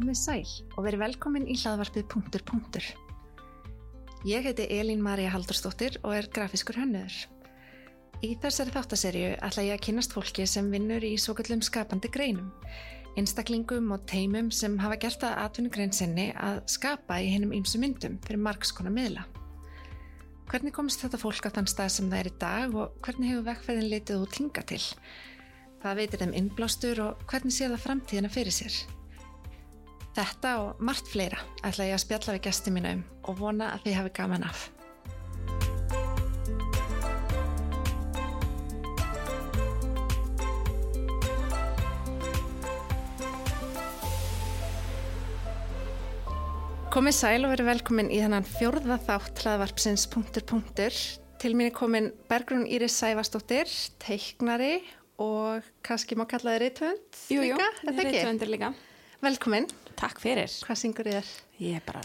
komið sæl og verið velkomin í hlaðvarpið punktur punktur. Ég heiti Elín Maria Haldurstóttir og er grafiskur hönnuður. Í þessari þáttaserju ætla ég að kynast fólki sem vinnur í svo kallum skapandi greinum, einstaklingum og teimum sem hafa gert að atvinnugrein sinni að skapa í hennum ýmsu myndum fyrir margskona miðla. Hvernig komst þetta fólk á þann stað sem það er í dag og hvernig hefur vekkferðin litið út hinga til? Hvað veitir þeim innblástur og hvernig sé það framtíðina fyrir sér? Þetta og margt fleira ætla ég að spjalla við gæsti mínu um og vona að þið hafi gaman af. Komið sæl og verið velkomin í þennan fjórða þátt hlaðvarpsins punktur punktur. Til mín er komin Bergrún Íris Sæfastóttir, teiknari og kannski má kalla þið reytvönd líka, ekki? reytvöndur líka. Velkomin, Takk fyrir. hvað syngur þið þér? Ég er bara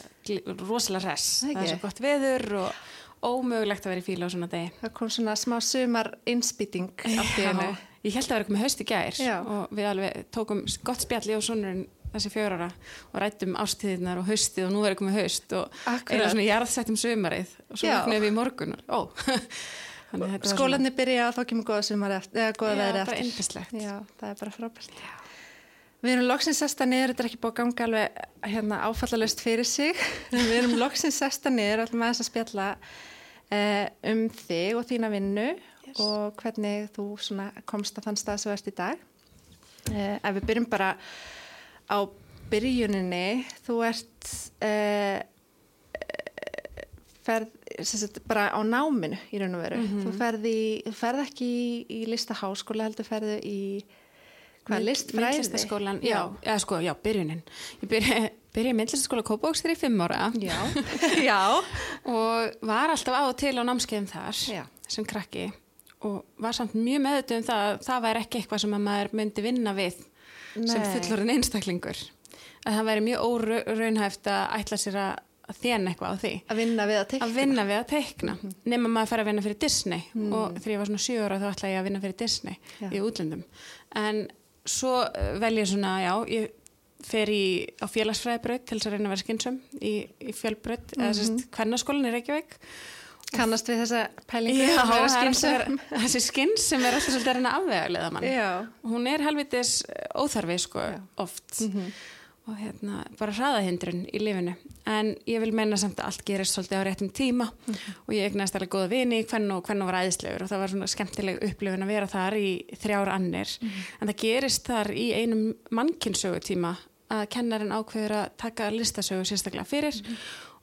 rosalega hress. Það er svo gott veður og ómögulegt að vera í fíla á svona degi. Það kom svona smá sumar innspýting allt í hennu. Ég held að vera komið haust í gær Já. og við alveg tókum gott spjalli á sonurinn þessi fjör ára og rættum ástíðinar og haustið og nú verður komið haust og eða svona jarðsettum sumarið og svo vaknaði við í morgun og ó, Skólanir byrja og þá kemur góða sumar eftir, eða góða Já, veðri eftir. Já, það er bara frábært. Við erum loksins sesta niður, þetta er ekki búið að ganga alveg hérna, áfallalust fyrir sig. Við erum loksins sesta niður, alltaf með þess að spjalla eh, um þig og þína vinnu Yes. og hvernig þú komst að þann stað sem þú ert í dag. Eh, ef við byrjum bara á byrjuninni, þú ert eh, ferð sagt, bara á náminu í raun og veru. Þú ferð, í, ferð ekki í, í listaháskóla heldur ferðu í hvað listfræði? Myndlistaskólan, já, já, sko, já, byrjunin. Ég byrja, byrja myndlistaskóla Kópavóks þegar ég er fimm ára Já, já. og var alltaf á og til á námskeiðum þar Já. sem krakki og var samt mjög meðutum um það að það væri ekki eitthvað sem að maður myndi vinna við sem Nei. fullorinn einstaklingur að það væri mjög óraunhæft að ætla sér að þjána eitthvað á því Að vinna við að teikna. að vinna við að teikna nema maður fær að vinna fyrir Disney og þegar ég var svona sjö ára þá ætla ég að vinna fyrir Disney í útlöndum en svo eh, vel ég svona, já, ég fer í, á félagsfræðibraut til þess að reyna að vera skynsum í, í fjölbraut eða sérst kvennaskólan í Reykjavík Kannast við þessa pælingu? Já, þessi skins sem er alltaf svolítið að reyna afvega mann Já. hún er helvitis óþarfi sko Já. Mhm. oft og hérna bara hraðahindrun í lifinu en ég vil menna samt að allt gerist svolítið á réttum tíma Mhm. og ég eignast alveg góða vini hvern og hvern og var æðislegur og það var svona skemmtileg upplifun að vera þar í þrjára annir Mhm. en það gerist þar í einum mannkinsögutíma að kennarinn ákveður að taka listasögu sérstaklega fyrir Mhm.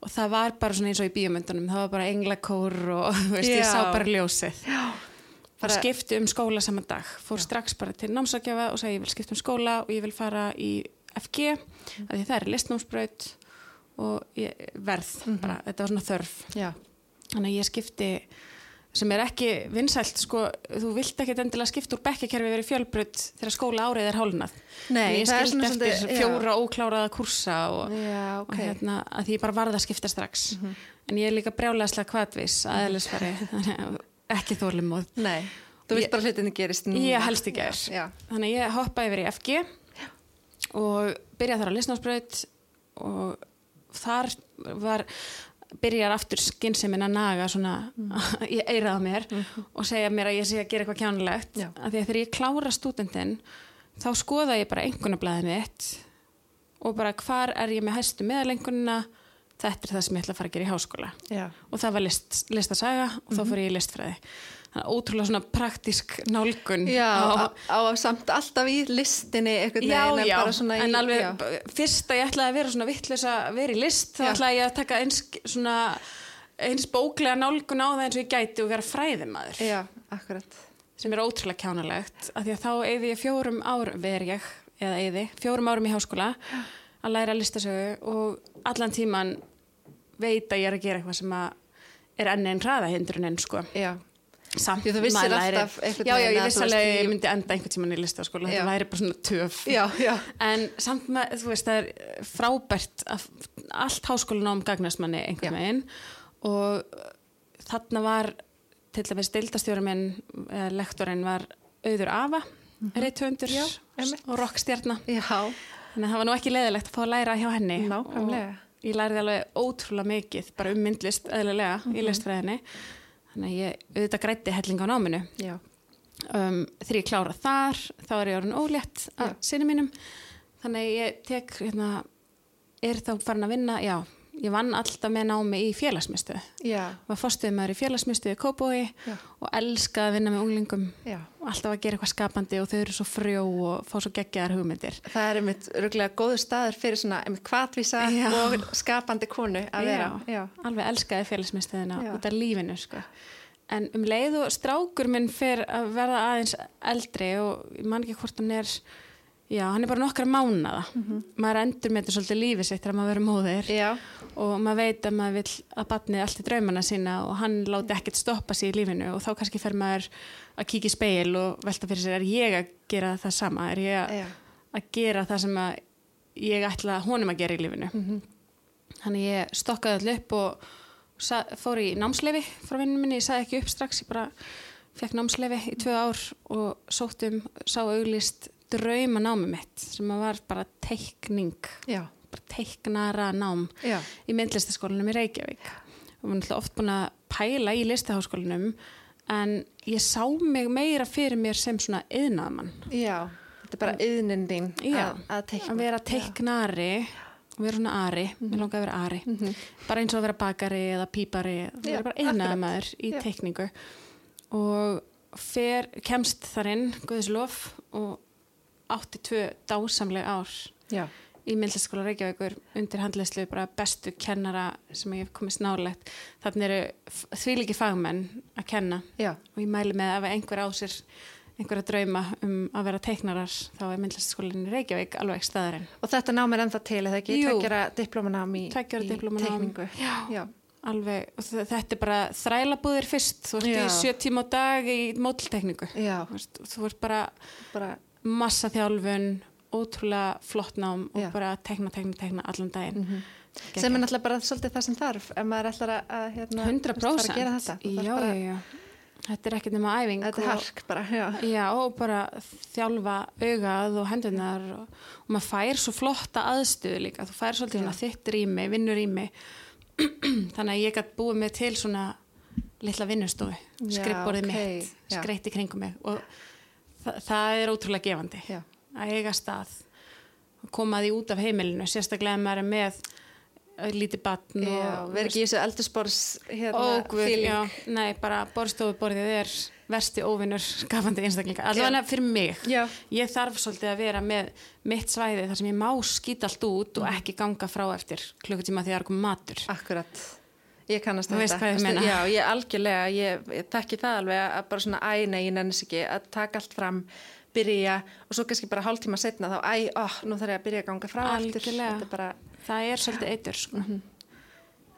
og það var bara svona eins og í bíomöndunum það var bara englakór og veist, ég Já. sá bara ljósið Já. bara skipti um skóla saman dag fór strax bara til námsakjafa og sagði ég vil skipta um skóla og ég vil fara í FG mm. því það er listnámsbraut og verð bara, þetta var svona þörf Já. þannig að ég skipti sem er ekki vinsælt sko, þú vilt ekki endilega skipta úr bekkakerfi verið fjölbraut þegar skóla árið er hálnað Nei, ég skildi eftir svolítið- fjóra ókláraða kursa og, Já, ok. og hérna, að því ég bara varð að skipta strax en ég er líka brjálæðslega kvatvis aðeinsfari, þannig að ekki þólumóð Nei, þú vilt bara hlutinni gerist. Ég helst ekki. Já. Þannig að ég hoppaði yfir í FG og byrjaði þar á listnámsbraut og þar var byrjar aftur skynnsemin að naga svona í eirað mér og segja mér að ég sé að gera eitthvað kjánulegt Já. af því að þegar ég klára stúdendin þá skoða ég bara einhvernablaðið mitt og bara hvar er ég með hæstu meðalengunina þetta er það sem ég ætla að fara að gera í háskóla. Já. og það var list, listasaga og þá fór ég í listfræði. að ótrúlega svona praktísk nálgun Já, á, á, á samt alltaf í listinni já, veginn en já, í, en alveg já. fyrst að ég ætlaði að vera svona vittlis að vera í list þá Já. ætlaði ég að taka eins svona eins bóklega nálgun á það eins og ég gæti og vera fræðimaður Já, akkurat. sem er ótrúlega kjánalegt af því að þá eyði ég fjórum ár ver ég, eða eyði, fjórum árum í háskóla að læra listasögu og allan tíman veit að ég er að gera eitthvað sem að er enn einn hraðahindrun en sko Já. Samt Því þú vissir alltaf já, já, ég að vissi alveg að ég myndi enda einhvern tíman í listaskóla það væri bara svona töf Já, já. en samt með, þú veist, það er frábært að allt háskólanám gagnast manni einhvern veginn og þarna var til dæmis deildastjóra minn eh, lektorinn var auður Ava reythöndur Mhm. Já, einmitt. og rockstjarna Já, þannig að það var nú ekki leðilegt að fá að læra hjá henni Nákvæmlega. og ég lærði alveg ótrúlega mikið bara um myndlist eðlilega Mhm. í listfræðinni þannig að ég auðvitað grætti helling á náminu. Um, þegar ég klára þar þá er ég orðin ólétt að sinni mínum. Þannig að ég tek hérna, er þá farin að vinna já, ég vann alltaf með námi í félagsmyndstu var fórstuðið maður í félagsmyndstu í Kópói Já. og elskaði að vinna með unglingum Já. og alltaf að gera eitthvað skapandi og þau eru svo frjó og fá svo geggjaðar hugmyndir Það er einmitt örgulega góður staður fyrir svona einmitt kvatvísa Já. og skapandi konu að vera. Já. alveg elskaði félagsmyndstöðina Já. út af lífinu sko. en um leið og strákur minn fer að verða aðeins eldri og ég man ekki hvort hann er já, hann er bara nokkra mánada maður endur með þetta svolítið lífi sitt þegar maður verður móðir. Já. og maður veit að maður vill að batnið allt í draumana sína og hann láti ekkert stoppa sig í lífinu og þá kannski fer maður að kíkja í speil og velta fyrir sér, er ég að gera það sama? Er ég að, að gera það sem ég ætla honum að gera í lífinu? Þannig ég stokkaði allir upp og fór í námsleifi frá vinnum minni, ég sagði ekki upp strax ég bara fekk námsleifi í tvö ár og sóttum, sá auglist drauma námi mitt sem var bara teikning. Já. bara teiknara nám Já. í myndlistaskólanum í Reykjavík. Og við erum alltaf oft búin að pæla í listaháskólanum en ég sá mig meira fyrir mér sem svona yðnaðmann Já. Þetta er bara yðnin þín Já, að, teikna. að vera teiknari og vera svona ari, mér langaði að vera ari. Bara eins og að vera bakari eða pípari það er bara yðnaðmaður í teikningu. Og fer, kemst þar inn Guðislof og átti tvö dásamleg ár Já. í myndlistaskóla Reykjavíkur undir handleyslu bara bestu kennara sem ég hef komist nálegt þannig eru því líki fagmenn að kenna Já. og ég mæli með ef einhver á sér einhverja drauma um að vera teiknarar þá er myndlistaskólinn í Reykjavík alveg staðarinn Og þetta nám er ennþá til, eða ekki? Jú. Tveggjara diplomanám í, í diplómanám. teikningu. Já. Já. alveg, og þetta er bara þrælabúðir fyrst, þú ert Já. í sjö tíma á dag í mótiltekningu Já. þú ert bara Bara, massa þjálfun ótrúlega flott nám og Já. bara tekna, tekna, tekna allan daginn. Mm sem er náttúrulega bara svolítið það sem þarf ef maður ætlar að, að hérna, 100% fara að gera þetta. Já, bara, já, þetta er ekkert nema æfing Þetta er hark bara, já. Já, og bara þjálfa augað og hendurnar og, og maður fær svo flotta aðstöðu líka, þú fær svolítið þitt rými, vinnur rými þannig að ég gætt búið mig til svona litla vinnustofu, Já, skrifborðið ok, mitt, skreitt í kringum mig. Og þa það er ótrúlega gefandi. Já. að eiga stað koma því út af heimilinu, sérstaklega ef maður er með lítið batn Já, og verð ekki í þessu eldurspors hérna, nei, bara borstofuborðið er versti óvinnur skafandi einstaklinga, allavega fyrir mig. Já. ég þarf svolítið að vera með mitt svæði þar sem ég má skýta allt út og ekki ganga frá eftir klukkutíma því að það er komið matur. Akkurat. Ég kannast þetta. Já, ég algjörlega, ég, ég tekki það alveg að bara svona æ, nei, ég nennis ekki að taka allt fram, byrja og svo kannski bara hálftíma setna þá æ, ó, nú þarf ég að byrja að ganga frá aftur. Algjörlega. Er bara, það er svolítið eitur sko. Mhm.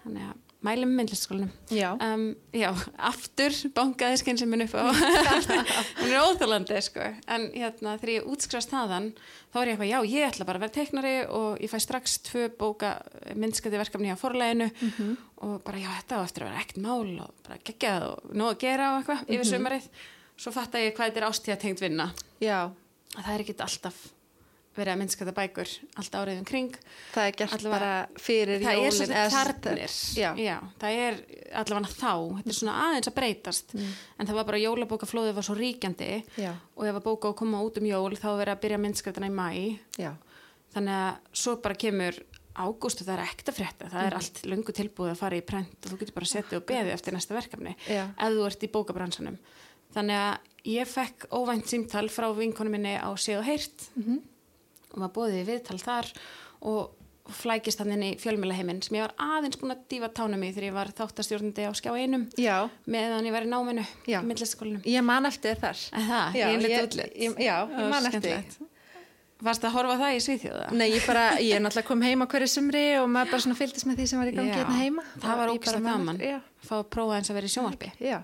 þannig að mælum með myndlistaskólanum já, um, já, aftur bankaði skynsuminn upp á. Hún er óþálandi sko. en hérna þegar ég útskrifast þaðan þá er ég eitthvað, já, ég ætla bara að vera teiknari og ég fæ strax tvö bóka myndskætti verkefni á forleginu Mhm. og bara, já, þetta á eftir að vera ekkert mál og bara geggjað og nóg að gera og eitthvað yfir sömarið, svo fatta ég hvað þetta er ástíða tengt vinna. Já, að það er ekkert alltaf verið að myndskætta bækur allt árið um kring það er gert Allavega- bara fyrir það er jólin. svolítið eða sem þarnir Já, Já, það er allavega þá. Þetta er svona aðeins að breytast. En það var bara jólabókaflóðið var svo ríkjandi. Já, og ef að bóka og koma út um jól þá verið að byrja myndskrættina í mæ já, þannig að svo bara kemur ágúst og það er ekkert að frétta. Það er allt löngu tilbúið að fara í prent og þú getur bara setið og beðið eftir næsta verkefni Já. ef þú ert í bókabransanum. Þannig að ég fekk óvænt símtal frá vinkonu minni á séð og heyrt. Mhm. Og var bóðið í viðtal þar og flækist hann inn í fjölmjölaheiminn sem ég var aðeins búin að dífa tánum í þegar ég var þáttastjórnandi á skjá einum já, meðan ég var í náminu Já. í myndlistaskólinum ég man eftir þar. Það, Já, ég ég- útlitt ég- já, ég man eftir. Varst að horfa það í Svíþjóða? Nei, ég bara, ég er náttúrulega kom heima hverju sumri og maður bara svona fylgdist með því sem var í gangi hérna heima. Það var ég bara að man gaman Fá að prófa eins að vera í sjónvarpi já.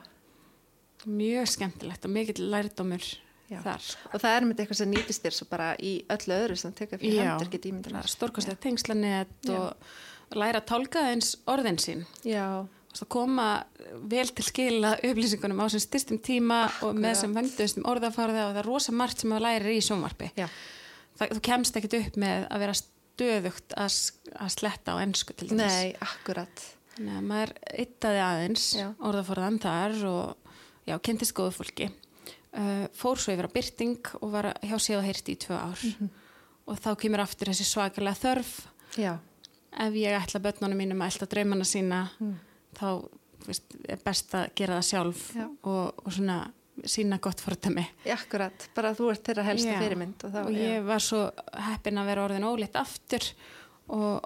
Mjög skemmtilegt og mikill lærdómur. Þar sko. Og það er með eitthvað sem nýtist þér svo bara í öllu öðru sem tekur fyrir hendur, get ímyndar. Stórkostlega tengslanett og læra að tálka eins orðin sín Já, og koma vel til skila upplýsingunum á sem styrstum tíma og með sem vengduðstum orðafarða og það er rosa margt sem maður lærir í sjónvarpi þú kemst ekkit upp með að vera stöðugt að, að sletta á ennsku til dæmis. Nei, akkurat. Að maður yttaði aðeins Já. orðaforðan þar og já, kynntist góðu fólki. Uh, fór svo yfir á byrting og var hjá séð og heyrti í tvö ár. Mhm. Og þá kemur aftur þessi svakalega þörf. Já, Ef ég ætla börnunum mínum að ætla draumana sína, Mm. þá veist, er best að gera það sjálf Já. og, og svona sína gott fordæmi. akkurat. Bara þú ert þeirra helsta Já. fyrirmynd. Og, þá, og ég var svo heppin að vera orðin óleitt aftur og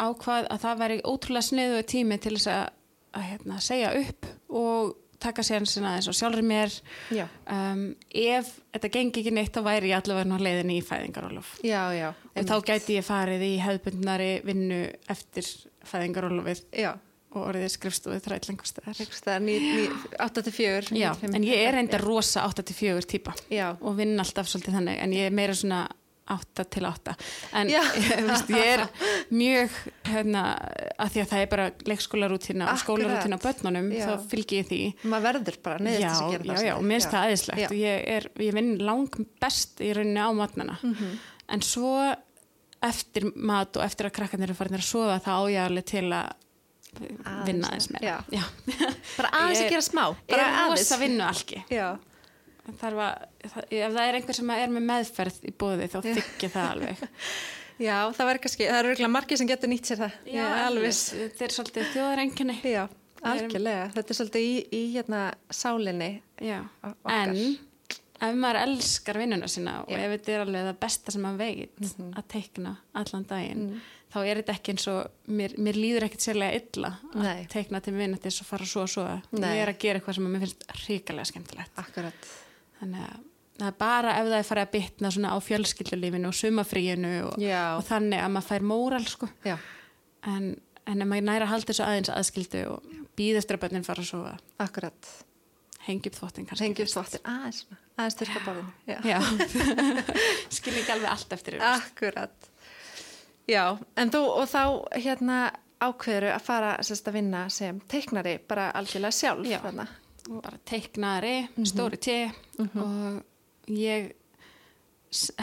ákvað að það væri ótrúlega sniðu tími til þess að, að hérna, segja upp og taka sér sinna eins og sjálfur mér. Um, ef þetta gengi ekki neitt þá væri ég allavega nú leiðin í fæðingarólof Já, já. og þá gæti ég farið í hefðbundnari vinnu eftir fæðingarólofið og orðið skrifstúið ní- 8-4. Já, en ég er reyndar rosa 8-4 típa Já, og vinn alltaf svolítið þannig en ég er meira svona 8 til 8 en Já. ég, veist, ég er mjög hérna, að því að það er bara leikskólarútina og skólarútina á börnunum Já. þá fylgi ég því maður verður bara neðist já, þess að gera já, það. já, og mér finnst það aðeinslegt Já. og ég, er, ég vinn lang best í rauninni á matnana Mhm. en svo eftir mat og eftir að krakkarnir eru farin að sofa þá á ég alveg til að vinna aðeins meira. já. Bara aðeins að gera smá. bara er aðeins. rosa vinnu algi Já, þarf að, það, ef það er einhver sem er með meðferð í bóði þá Já. þykja það alveg já, það verður kannski, það eru örgulega margir sem getur nýtt sér það. Er alveg þetta er svolítið þjóðarenginni Já, algjörlega. Þetta er svolítið í, í hérna sálinni. Já. okkar. en ef maður elskar vinnuna sína og Já. Ef þetta er alveg það besta sem maður veit að teikna allan daginn þá er þetta ekki eins og mér, mér líður ekkert sérlega illa að Nei. teikna til vinnatis og fara svo og svo Nei. ég er að gera eitthvað sem mér finnst ríkalega skemmtilegt Akkurat. Þannig að það er bara ef það er farið að bitna svona á fjölskyldulífinu og sumafríinu og, og þannig að maður fær móral sko Já, en, en ef maður næra að halda þessu aðeins aðskildu og býð eftir að börnin fara að sofa akkurat. hengi upp þvottin kannski Hengjum þvottir aðeins, aðeins. Já. Já, skil ekki alveg allt eftir yfir. Akkurat. Já, en þú og þá hérna ákveður að fara sérst að vinna sem teiknari bara algjörlega sjálf. Já. þarna. Bara teiknari, Mhm. stóri te og ég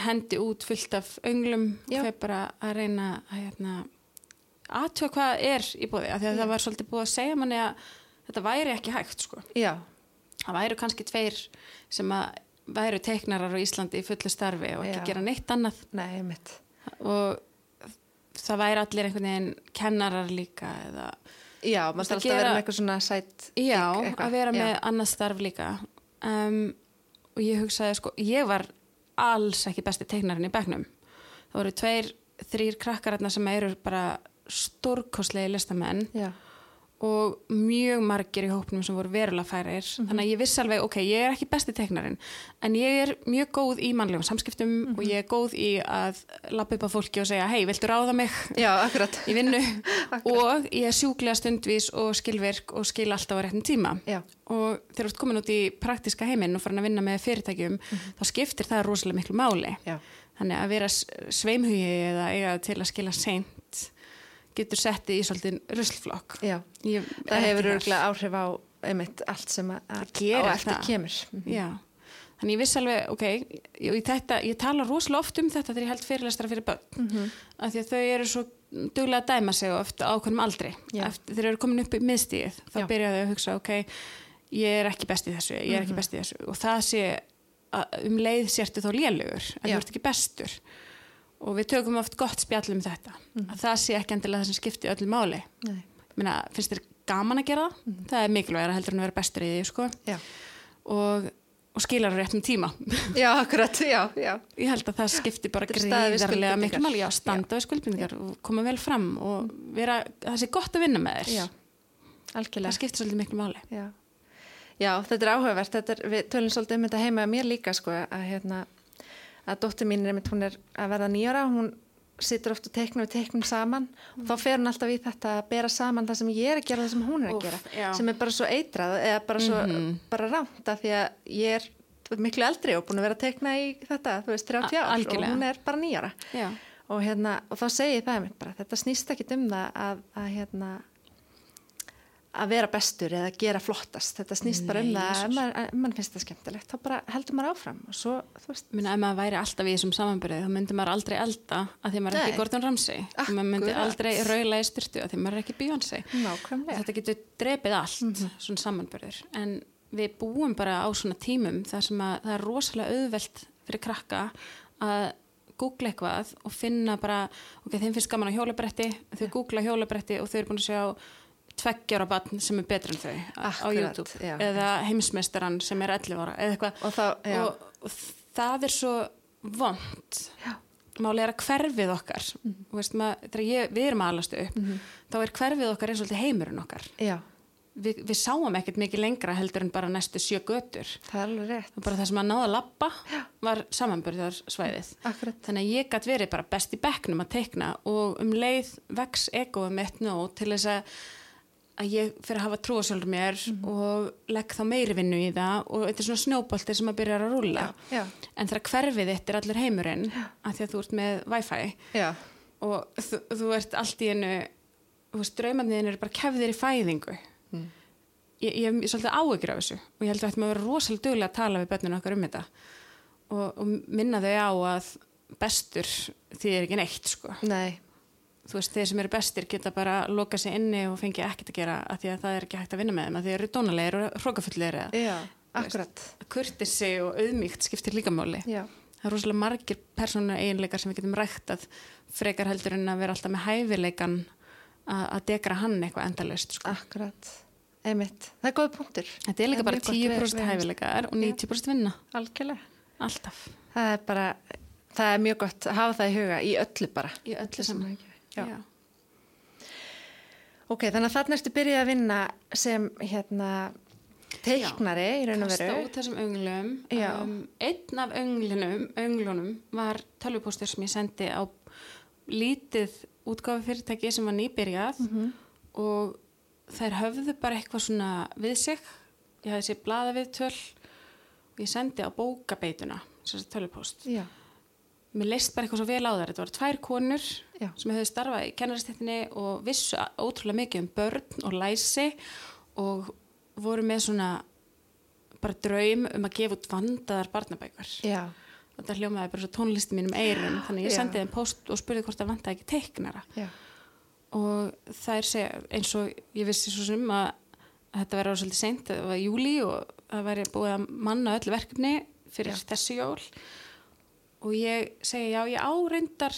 hendi út fullt af önglum Já. og fyrir bara að reyna að hérna, aðtöða hvað er í bóði. Af því að það var svolítið búið að segja manni að þetta væri ekki hægt sko. Já, Það væru kannski tveir sem að væru teiknarar á Íslandi í fullu starfi og ekki Já. gera neitt annað nei, og það væri allir einhvern veginn kennarar líka eða Já, maður þarf alltaf að vera með eitthvað svona sætt Já, eitthvað. að vera með annað starf líka. Um, og ég hugsaði sko, ég var alls ekki besti teiknarinn í bekknum. Það voru tveir, þrýr krakkararna sem eru bara stórkostlegi listamenn. Já, og mjög margir í hópnum sem voru verulega færir. Mhm. þannig að ég vissi alveg, ok, ég er ekki besti teiknarinn en ég er mjög góð í mannlegum samskiptum Mhm. og ég er góð í að lappa upp á fólki og segja, hei, viltu ráða mig? Já, akkurat. í vinnu. Og ég er sjúklega stundvís og skilvirk og skil alltaf á réttum tíma. Já, og þegar þú ert komin út í praktiska heiminn og farin að vinna með fyrirtækjum þá skiptir það rosalega miklu máli. Já, þannig að vera sveimhugi eða eiga til að skila seint getur settið í svolítið ruslflokk. Ég Það hefur örgulega áhrif á einmitt allt sem að, á eftir kemur. Mhm. Já, þannig ég vissi alveg, ok, ég, þetta, ég tala rosalega oft um þetta þegar ég held fyrirlestra fyrir börn, mm Mhm. af því að þau eru svo duglega að dæma sig oft á ákveðnum aldri. Já. Eftir, þeir eru komin upp í miðstíð, þá Já. byrjaðu að hugsa, ok, ég er ekki best í þessu, ég er Mhm. ekki best í þessu og það sé, að um leið sértu þá lélugur, Já. þú ert ekki bestur og við tökum oft gott spjall um þetta, að það sé ekki endilega það sem skipti öllu máli. Meina, finnst þér gaman að gera það? Það er mikilvægur að heldur en að vera bestur í því, sko. Og, og skilar á réttum tíma. Já, akkurat, já, já. ég held að það skipti bara skuldbindingar. miklu máli já, standa við skuldbindingar og koma vel fram og vera, það sé gott að vinna með þér. Já, algjörlega. það skiptir svolítið miklu máli. Já. Já, þetta er áhugavert, þetta er, við tölum svolítið um þetta heima mér líka sko að hérna, að dóttir mín er einmitt, hún er að verða nýjara, hún situr oft og teiknum við teiknum saman. Og þá fer hún alltaf í þetta að bera saman það sem ég er að gera og það sem hún er að gera já. sem er bara svo eitrað eða bara svo Mhm. bara rámt af því að ég er miklu eldri og búin að vera að teikna í þetta, þú veist, 30 A- ár og hún er bara nýjara og, hérna, og þá segi ég það einmitt bara, þetta snýst ekki um það að, að, hérna, að vera bestur eða gera flottast. Þetta snýst bara um Nei, það maður, ef maður finnst það skemmtilegt þá bara heldur maður áfram og svo, þú veist. Minna, ef maður væri alltaf í þessum samanbyrði þá myndi maður aldrei elda að því maður er Nei. ekki Gordon Ramsay. Og maður myndi Akkurat. aldrei raula í styrtu að því maður er ekki Beyoncé. Nákvæmlega. Þetta getur drepið allt svona samanbyrður en við búum bara á svona tímum þar sem að það er rosalega auðvelt fyrir krakka að googla eitthvað og finna bara ok, þeim finnst gaman á hjólabretti þau googla hjólabretti og þau eru búin að sjá tveggjára barn sem er betur en þau á- á Akkurat, YouTube. já. eða heimsmeistaran sem er 11 ára eða eitthvað. Og já, og, og það er svo vond já, máli er að hverfið okkar mm veist, maður, þegar ég, við erum að alastu upp þá er hverfið okkar eins og alltaf heimurinn okkar. Já, Vi, við sáum ekkert mikið lengra heldur en bara næstu sjö götur. Það er alveg rétt. Bara það sem að náða að lappa var samanbörðarsvæðið akkurat, þannig að ég gætt verið bara best í bekknum að teikna og um leið vex egoið mitt nú til þess að að ég fyrir að hafa trú á sjálfur mér og legg þá meiri vinnu í það og þetta er svona snjóbolti sem að byrja að rúla já, en þegar hverfið þitt er allir heimurinn að því að þú ert með wifi já, og þú, þú ert allt í einu þú veist, draumarniðin eru bara kefðir í fæðingu. Mm. ég, ég er svolítið áhyggjur af þessu og ég held að þetta maður vera rosalega duglega að tala við börnunum okkar um þetta og, og minna þau á að bestur því er ekki neitt sko. nei þú veist, þeir sem eru bestir geta bara loka sig inni og fengi ekkert að gera að því að það er ekki hægt að vinna með þeim að því þeir eru dónalegir og hrókafullir eða já, akkurat. kurtisi og auðmíkt skiptir líka máli. Já, það er rosalega margir persónu eiginleikar sem við getum rægt að frekar heldur en að vera alltaf með hæfileikan að, að dekra hann eitthvað endalaust sko. akkurat. Einmitt, það er góð punktur þetta er líka bara mjög gott við- 10% við- hæfileikar og 90% vinna. Algjörlega, alltaf. Það er bara það er Já. Já. Ok, þannig að þarna ertu byrjuð að vinna sem hérna teiknari í raun og kasta veru. út þessum önglum Já. um, einn af önglinum önglunum var tölvupóstur sem ég sendi á lítið útgáfi fyrirtæki sem var nýbyrjað Mhm. og þær höfðu bara eitthvað svona við sig ég hafði sér blaða við töl og ég sendi á bókabeituna þessi tölvupóst Já, mér leist bara eitthvað svo vel á þær þetta voru tvær konur Já. sem hefðu starfað í kennarastettinni og vissu ótrúlega mikið um börn og læsi og voru með svona bara draum um að gefa út vandaðar barnabækur já, og það hljómaði bara svo tónlisti mínum eirum þannig ég Já. sendi þeim post og spurði hvort það vandaði ekki teiknara já, og það er segja eins og ég vissi svo sem að, þetta verður svolítið seint, það var júli og það væri búið að manna öll verkefni fyrir Já. þessu jól og ég segi já, ég áreindar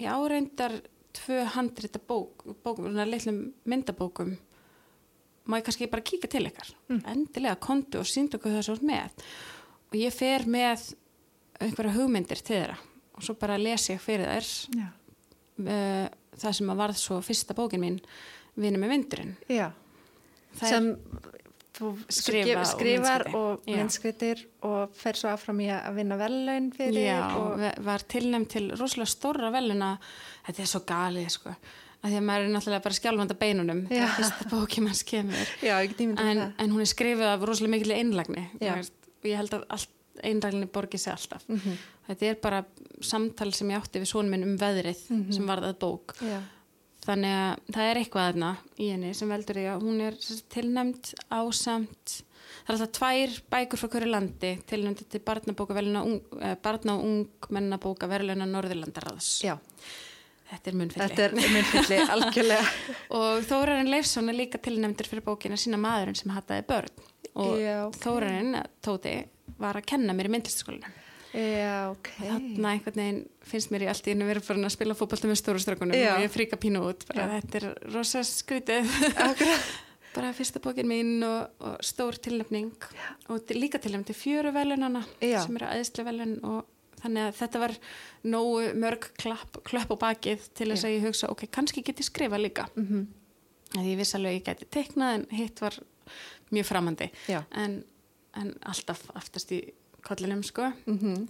ég áreindar tvö handrita bók, bókum, svona litlum myndabókum. Má ég kannski bara kíka til ykkar? Endilega kontu og síndu hvað það er svo með. Og ég fer með einhverja hugmyndir til þeirra. Og svo bara les ég fyrir þær já, uh, það sem að varð svo fyrsta bókin mín vinur með vindurinn. Já. Það Sem þú Skrifa og skrifar og myndskritir og fer svo áfram í að vinna vellaun fyrir Já, og var tilnæmt til rosalega stóra veluna þetta er svo galið sko. Að því að maður er náttúrulega bara skjálfanda beinunum Já. þegar fyrsta bókin mann skemur já, en, en hún er skrifið af rosalega mikil einlagni og ég held að allt, einlagni borgi sig alltaf. Mhm. þetta er bara samtal sem ég átti við sonum minn um veðrið Mhm. sem var það bók. Já, þannig að það er eitthvað þarna í henni sem veldur því að hún er tilnæmt ásamt það er alltaf tvær bækur frá hverju landi tilnæmt til barnabókaveluna eh, barna og ungmennabókaveluna Norðurlandaráðs. Já, þetta er er algjörlega. og Þórarinn Leifsson er líka tilnæmtur fyrir bókina sína maðurinn sem hattaði börn. Og. Þórarinn, Tóti var að kenna mér í myndlistaskólinu Já, ok. þannig einhvern veginn finnst mér í allt í einu verið farin að spila fótbolta með stóru strökkunum Já. og ég fríka pínu út bara Já. þetta er rosa skrítið bara fyrsta bókin mín og, og stór tilnefning og til- líka tilnefning til fjöru velunana Já. sem eru aðeinslega velun og þannig að þetta var nógu mörg klapp, klöpp á bakið til þess Já. að ég hugsa ok, kannski get ég skrifa líka Mm -hmm. að ég viss alveg að ég gæti teiknað en hitt var mjög framandi Já. en, en alltaf aftast í kollinum sko. Mm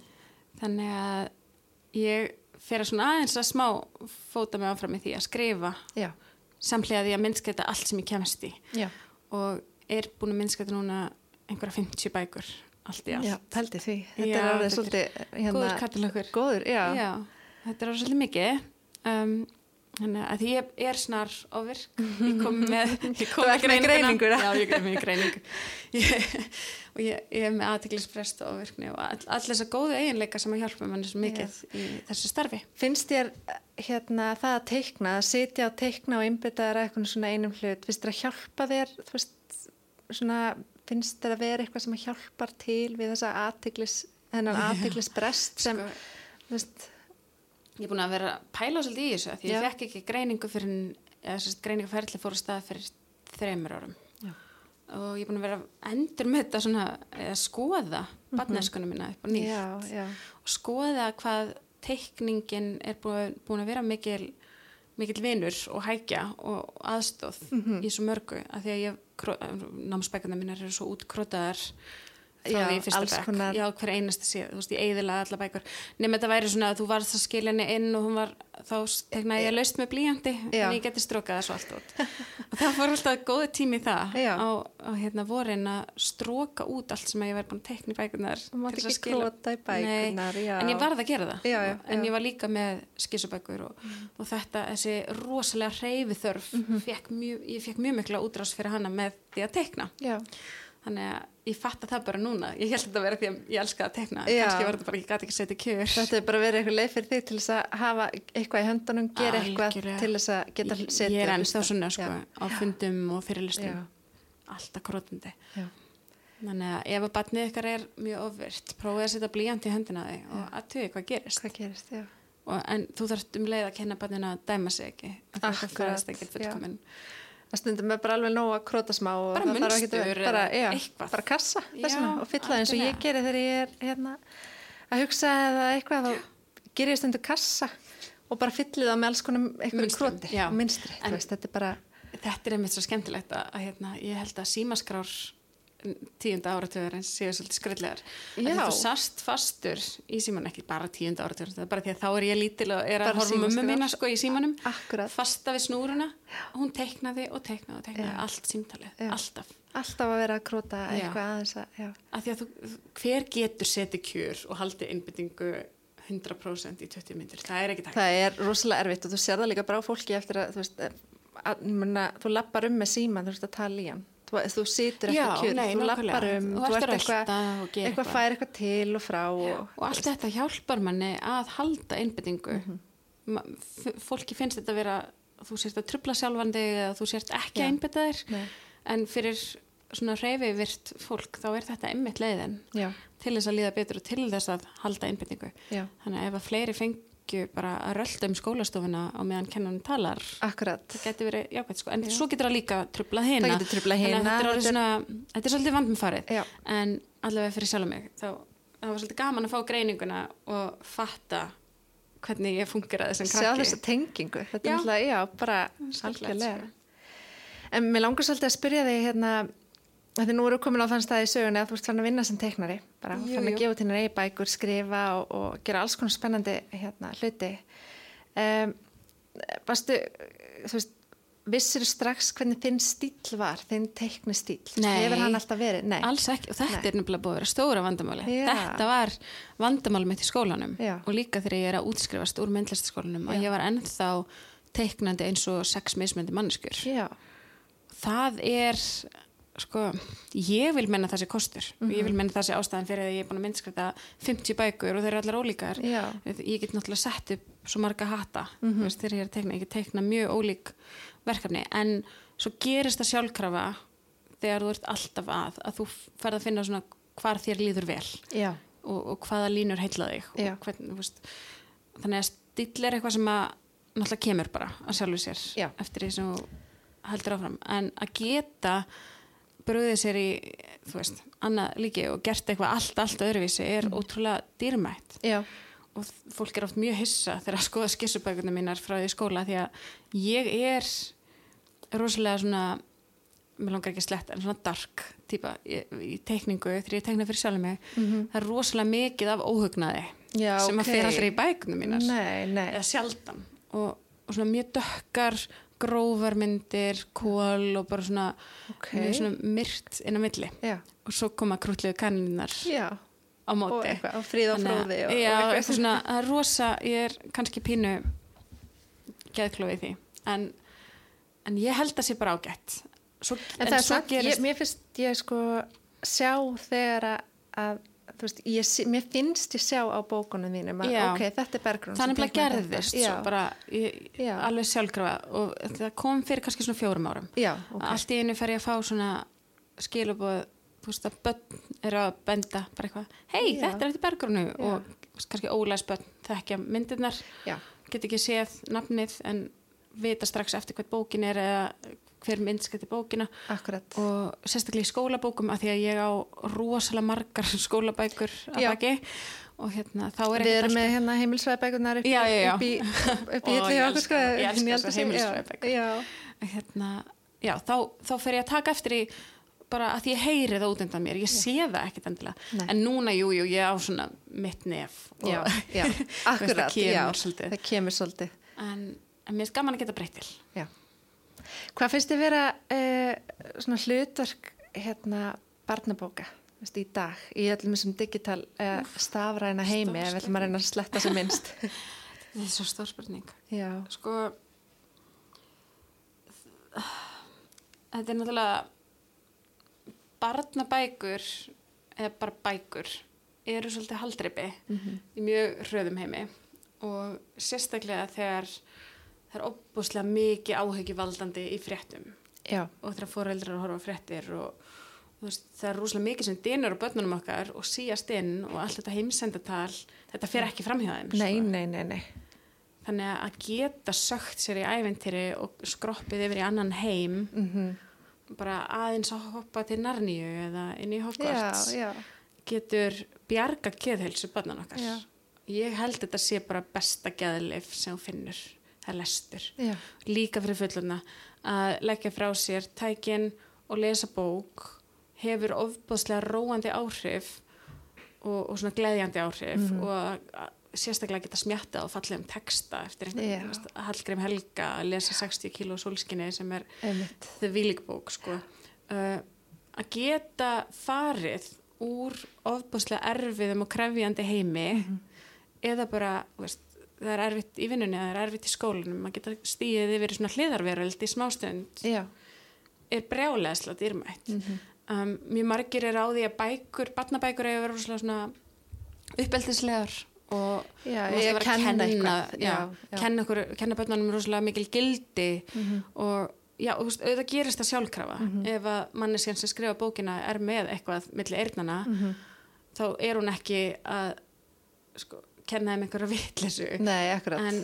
þannig að ég fer að svona aðeins að smá fóta mig áfram í því að skrifa. Já, samlega því að minnskreita allt sem ég kemst í. Já, og er búin að minnskreita núna einhverja 50 bækur allt í allt. Já, pældi því. Þetta Já, er alveg svolítið, hérna, góður katalókur góður, já. Já, þetta er alveg svolítið mikið. Um, Þannig að ég er snar ofirk, ég kom með, ég kom með greininguna. Já, ég kom með greiningu. Ég, og ég, ég er með aðtiklisprest og ofirkni og all, all þessa góðu eiginleika sem að hjálpa manni svo mikið í þessu starfi. Finnst þér hérna, það að teikna, að sitja og teikna og einbytta þér að eitthvað svona einum hlut, finnst þér að hjálpa þér, þú veist, svona, finnst þér að vera eitthvað sem að hjálpar til við þessa aðtiklis, hennan aðtiklisbrest sem, Sko, þú veist, ég er búin að vera að pæla svolítið í þessu því ég Já. fekk ekki greiningu fyrir, eða þess að greiningaferðli fór að stað fyrir þreymur árum. Og ég er búin að vera að endur með þetta svona, eða skoða mm barneskunum minna upp á nýtt. já, já, og skoða hvað teikningin er búin, að vera mikil, mikil vinur og hækja og aðstóð í svo mörgu. Af því að ég, námsbækana mínar eru svo útkrótaðar frá Já, alls bekk, konar. já hver einasta síð þú veist ég eiðilega alla bækur nema þetta væri svona að þú varst að skilja henni inn og hún var, þá teknaði ég laust með blíjandi Já. en ég geti strókað það svo allt út og það fór alltaf góði tími í það Já. á, á hérna vorin að stróka út allt sem ég væri búin að tekna í bækunar þú mátt ekki króta í bækunar, já. en ég varð að gera það Já, já, en já. ég var líka með skissubækur og, og þetta, þessi rosalega reyfi þörf fekk mjög, ég fekk mjög mikla útrás fyrir hana með því að teikna Já, þannig að ég fatta það bara núna. Ég held þetta að vera því að ég elska að teikna. Já. kannski var þetta bara, ég gæti ekki setja kjör þetta er bara verið eitthvað leið fyrir þig til þess að hafa eitthvað í höndunum, gera eitthvað til þess að geta setið ég er ennþá hlusta. svona sko, á fundum og fyrirlistum alltaf krótandi þannig að ef að batnið ykkar er mjög ofvirt prófið að setja blíjant í höndina á því og að tuði hvað gerist. Hvað gerist, og, en þú þarft um leið að kenna batninu að dæma sig ekki því að stundum er bara alveg nóg að króta smá Bara munstur bara, já, bara kassa Já, og fylla eins og ég algjörlega. geri þegar ég er hérna, að hugsa eða eitthvað þá gerir ég stundu kassa og bara fyllið það með alls konar eitthvað króti og minstri, þetta er bara þetta er einmitt svo skemmtilegt að, að hérna, ég held að símaskrár tíunda áratöður en séu svolítið skröllegar Já. þú sast fastur í síman ekki bara tíunda áratöður bara því að þá er ég lítil og er að horfa símaskrár. mína sko í símanum. Akkurat, fasta við snúruna hún teiknaði og teiknaði og teiknaði Já. allt símtalið, Já. alltaf. Alltaf að vera að króta eitthvað aðeins að, að þú, hver getur setið kjör og haldið innbyttingu 100% í 20 myndir, það er ekki tækt það er rosalega erfitt og þú sér það líka bara á fólki eftir að, þú þú lappar um með síman, þú veist að tala í hann þú, þú situr Já, ekki kjör, nei, þú lappar um Þú ert ert að eitthvað, eitthvað eitthvað. fær eitthvað til og frá og, og allt þetta hjálpar manni að halda einbyttingu Mhm. fólki finnst þetta að vera þú sért að trubla sjálfandi eða þú sért ekki Já. að einbytta þér en fyrir svona reyfi virt fólk þá er þetta einmitt leiðin já, til þess að líða betur og til þess að halda einbyttingu já, þannig að ef að fleiri fengju bara að rölda um skólastofuna á meðan kennan talar. Akkurat. Það getur verið jákvæmt sko. En Já. svo getur það líka trublað hina. Það getur truflað hina, þetta er, er- svona, þetta er svolítið vandmfarið já, en allavega fyrir sjálf mig þá var svolítið gaman að fá greininguna og fatta hvernig ég fungeraði sem sjá krakki þessa tengingu. Þetta Já. er náttúrulega, já, bara algjörlega. sko. en mér langar svolítið að spyrja þig hérna Þetta nú eru komin á þann stað í sögunni að þú ert fann að vinna sem teiknari, bara Jú, fann að jú. gefa til hennar eigi bækur, skrifa og, og gera alls konar spennandi hérna, hluti. Um, varstu, þú veist, vissir strax hvernig þinn stíl var, þinn teikni stíl? Hefur hann alltaf verið? Nei. alls ekki og þetta Nei. er nefnilega búið að vera stóra vandamáli Já. þetta var vandamáli mitt í skólanum Já. og líka þegar ég er að útskrifast úr myndlistaskólanum og ég var ennþá teiknandi eins og sex mismöndi manneskjur Já, það er sko, ég vil menna það sé kostur. Og ég Mhm. vil menna það sé ástæðan fyrir að ég er búin að myndskrita 50 bækur og þeir eru allar ólíkar. Já, ég get náttúrulega sett upp svo marga hata Mhm. þú veist, þegar ég er að teikna, ég get teikna mjög ólík verkefni, en svo gerist það sjálfkrafa þegar þú ert alltaf að, að þú ferð að finna svona hvar þér líður vel og, og hvaða línur heilla þig. Hvern, veist, þannig að stíl er eitthvað sem að náttúrulega kemur bara að sjálfu sér Já. eftir því sem þú heldur áfram. En að geta bröðið sér í, þú veist, annað líki og gert eitthvað allt, allt öðruvísi er Mhm. ótrúlega dýrmætt já, og fólk er oft mjög hissa þegar að skoða skissubækuna mínar frá því skóla því að ég er rosalega svona mér langar ekki að sletta, en svona dark típa í, í teikningu, þegar ég teikna fyrir sjálf mig Mhm. það er rosalega mikið af óhugnaði já, sem ok. að fer alltaf í bækunum mínar Nei, nei, eða sjaldan og, og svona mjög dökkar grófar myndir, kól og bara svona, ok, mjög svona myrt inn á milli. Já, og svo koma krútluðu kanninar á og móti eitthvað, og fríð og fróði og, já, og eitthvað. svona, það er rosa, ég er kannski pínu geðklófi í því. En, en ég held að sé bara ágætt. Svo, En, það er svo samt, ég, mér finnst ég sko sjá þegar að, veist, ég, mér finnst ég sjá á bókunum þínum að ok, þetta er er nefnilega teiknaði þetta. gerðist bara ég, alveg sjálfkrafa og það kom fyrir kannski svona fjórum árum. Já, ok. Allt í einu fer ég að fá svona skilabóð þú veist að börn eru að benda bara eitthvað, hei þetta er eftir bergrunu og kannski ólæs börn þekkja myndirnar, get ekki séð nafnið en vita strax eftir hvert bókin er eða hver mynd skætti bókina. Akkurat. Og sérstaklega í skólabókum af því að ég á rosalega margar skólabækur að baki. Og hérna þá er Við ekkert erum með hérna heimilsvæðbækunar upp, upp í, upp í okkur elska- sko heimilisfræðibækur. Já, hérna, já, þá, þá fer ég að taka eftir í bara að ég heyri það út undan mér, ég sé það ekkit endilega. Nei. en núna, jú, jú, ég á svona mitt nef og já, já, akkurat, það kemur það kemur svolítið. En, en mér er gaman að geta breytt til. Já. Hvað finnst þið vera uh, svona hlutverk hérna barnabóka veist, í dag í öllum þessum digital uh, stafræna heimi ef við ætlum að reyna að sletta sem minnst? Þetta er svo stór spurning. Já, sko þetta er náttúrulega barnabækur eða bara bækur eru svolítið haldreipi í mjög hröðum heimi. Og sérstaklega þegar það er óbúslega mikið áhyggjuvaldandi í fréttum. Já, og þegar foreldrar horfa fréttir og þú veist, það er rúslega mikið sem dynur á börnunum okkar og síast inn og allt þetta heimsendatal þetta fer ekki fram hjá þeim nei, sko. nei, nei, nei. Þannig að geta sögt sér í æventýri og skroppið yfir í annan heim, mm bara aðeins að hoppa til Narníu eða inn í Já, Hogwarts, já, getur bjarga geðhelsu börnan okkar. Já. Ég held þetta sé bara besta geðlif sem hún finnur, það er lestur. já, Líka fyrir fulluna að leggja frá sér tækin og lesa bók hefur ofbóðslega róandi áhrif og, og svona gleðjandi áhrif Mhm. og að, að sérstaklega geta smjatta og fallið um texta eftir einhvern veist, Hallgrim Helga að lesa 60 kíló sólskinni sem er þau vílikbók sko. uh, að geta farið úr ofbúslega erfiðum og krefjandi heimi Mhm. eða bara veist, það er erfitt í vinnunni það er erfitt í skólanum að geta stíðið yfir svona hliðarveröld í smástund Já, er brjáleðslega dýrmætt Mhm. um, mjög margir er á því að bækur að vera rosalega svona uppeldislegar og já, ég kenna eitthvað já, já, kenna, okkur, kenna börnunum rosalega mikil gildi Mhm. og já, og auðvitað gerist það sjálfkrafa Mhm. ef að manneskjan sem skrifa bókina er með eitthvað milli eirnana Mhm. þá er hún ekki að sko, kenna þeim einhverja akkurat. En,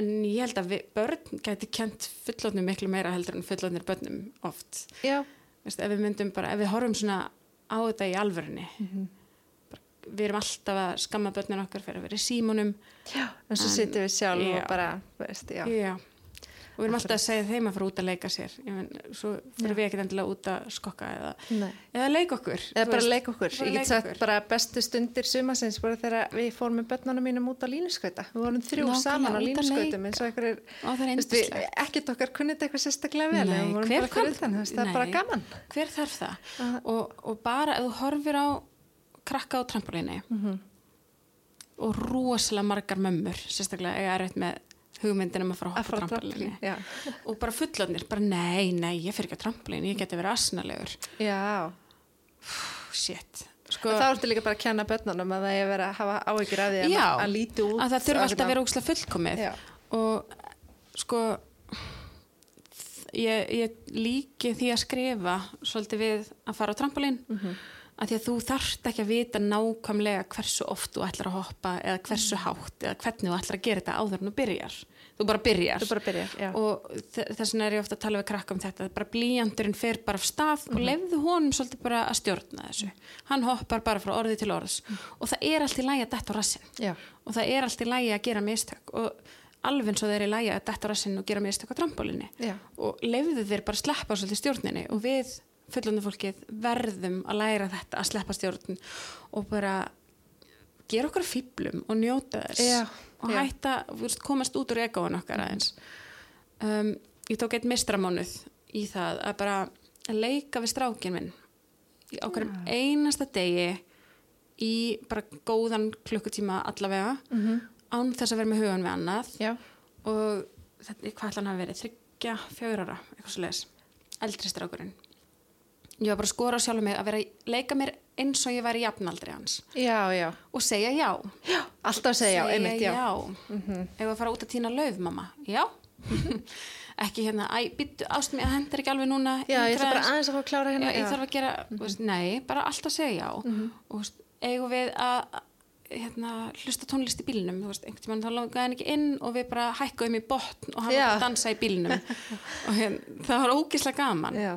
en ég held að við, börn gæti kent fullotnum miklu meira heldur en fullotnir börnum oft. Já, Veist, ef við myndum bara, ef við horfum svona á þetta í alvörunni. Mhm. bara, við erum alltaf að skamma börnin okkar fyrir að vera í símunum já, en svo sittum við sjálf já. og bara, veist, já. Já. Og við erum alltaf að segja þeim að fara út að leika sér menn, svo fyrir Já. við ekkert endilega út að skokka eða, eða leika okkur Eða bara leika okkur. bara Ég get sagt okkur. bara bestu stundir sumasins bara þegar við fórum með börnunum mínum út á línuskauta. Við vorum þrjú Nákvæmlega, saman á línuskautum eins og einhverjir, er ekkert okkar kunnið eitthvað sérstaklega vel. Nei, hver þú veist, það er bara gaman. hver þarf það Uh, og, og bara ef þú horfir á krakka á trampolíni Mhm. og rosalega margar mömmur sérstaklega eiga erfitt með hugmyndin um að fara að Að hoppa trampolíni og bara fullotnir, bara nei, nei, ég fyrir ekki á trampolíni ég geti verið asnalegur Já. shit sko, Þá ertu líka bara að kenna börnunum að það er verið að hafa áhyggjur af því að, Já, að líti út. að það þurfa alltaf að vera ógslag fullkomið Já. og sko ég, ég líki því að skrifa svolítið við að fara á trampolín Mhm. Að því að þú þarft ekki að vita nákvæmlega hversu oft þú ætlar að hoppa eða hversu hátt eða hvernig þú ætlar að gera þetta áður en þú byrjar. Þú bara byrjar. Þú bara byrjar, og þe- þess vegna er ég ofta að tala við krakka um þetta bara blíjandurinn fer bara af stað Mhm. og lefðu honum svolítið bara að stjórna þessu. Hann hoppar bara frá orði til orðs. Og það er allt í lægi að detta á rassin Já. og það er allt í lægi að gera mistök. Og alveg eins og þeir eru í lægi að detta á rassin og gera mistök á trampolínni Já. og lefðu þeir bara sleppa svolítið stjórninni. Og við fullundu fólkið verðum að læra þetta að sleppa stjórn og bara gera okkar fýblum og njóta þess Já, og já. hætta, veist, komast út úr egoan okkar aðeins um, ég tók eitt mistramánuð í það að bara leika við strákin minn í okkur einasta degi í bara góðan klukkutíma allavega Mhm. án þess að vera með hugan við annað Já. og þetta, hvað ætla hann að verið þryggja, fjögur ára, eitthvað svo leis eldri strákurinn ég var bara að skora á sjálfum mig að vera að leika mér eins og ég væri jafnaldri hans Já, já. og segja já Alltaf að segja já, einmitt já. já. ef að fara út að týna lauf mamma já ekki hérna, æ, byttu ást mér hendur ekki alveg núna Já, ég yngra bara aðeins. að fá að klára já, hérna. ég þarf að gera, mm veist, nei, bara alltaf segja já og veist, eigum við að hérna, hlusta tónlist í bílnum þú veist, einhvern tímann þá langaði hann ekki inn og við bara hækkuðum í botn og hann Já. var að dansa í bílnum og hérna, það var ógislega gaman Já,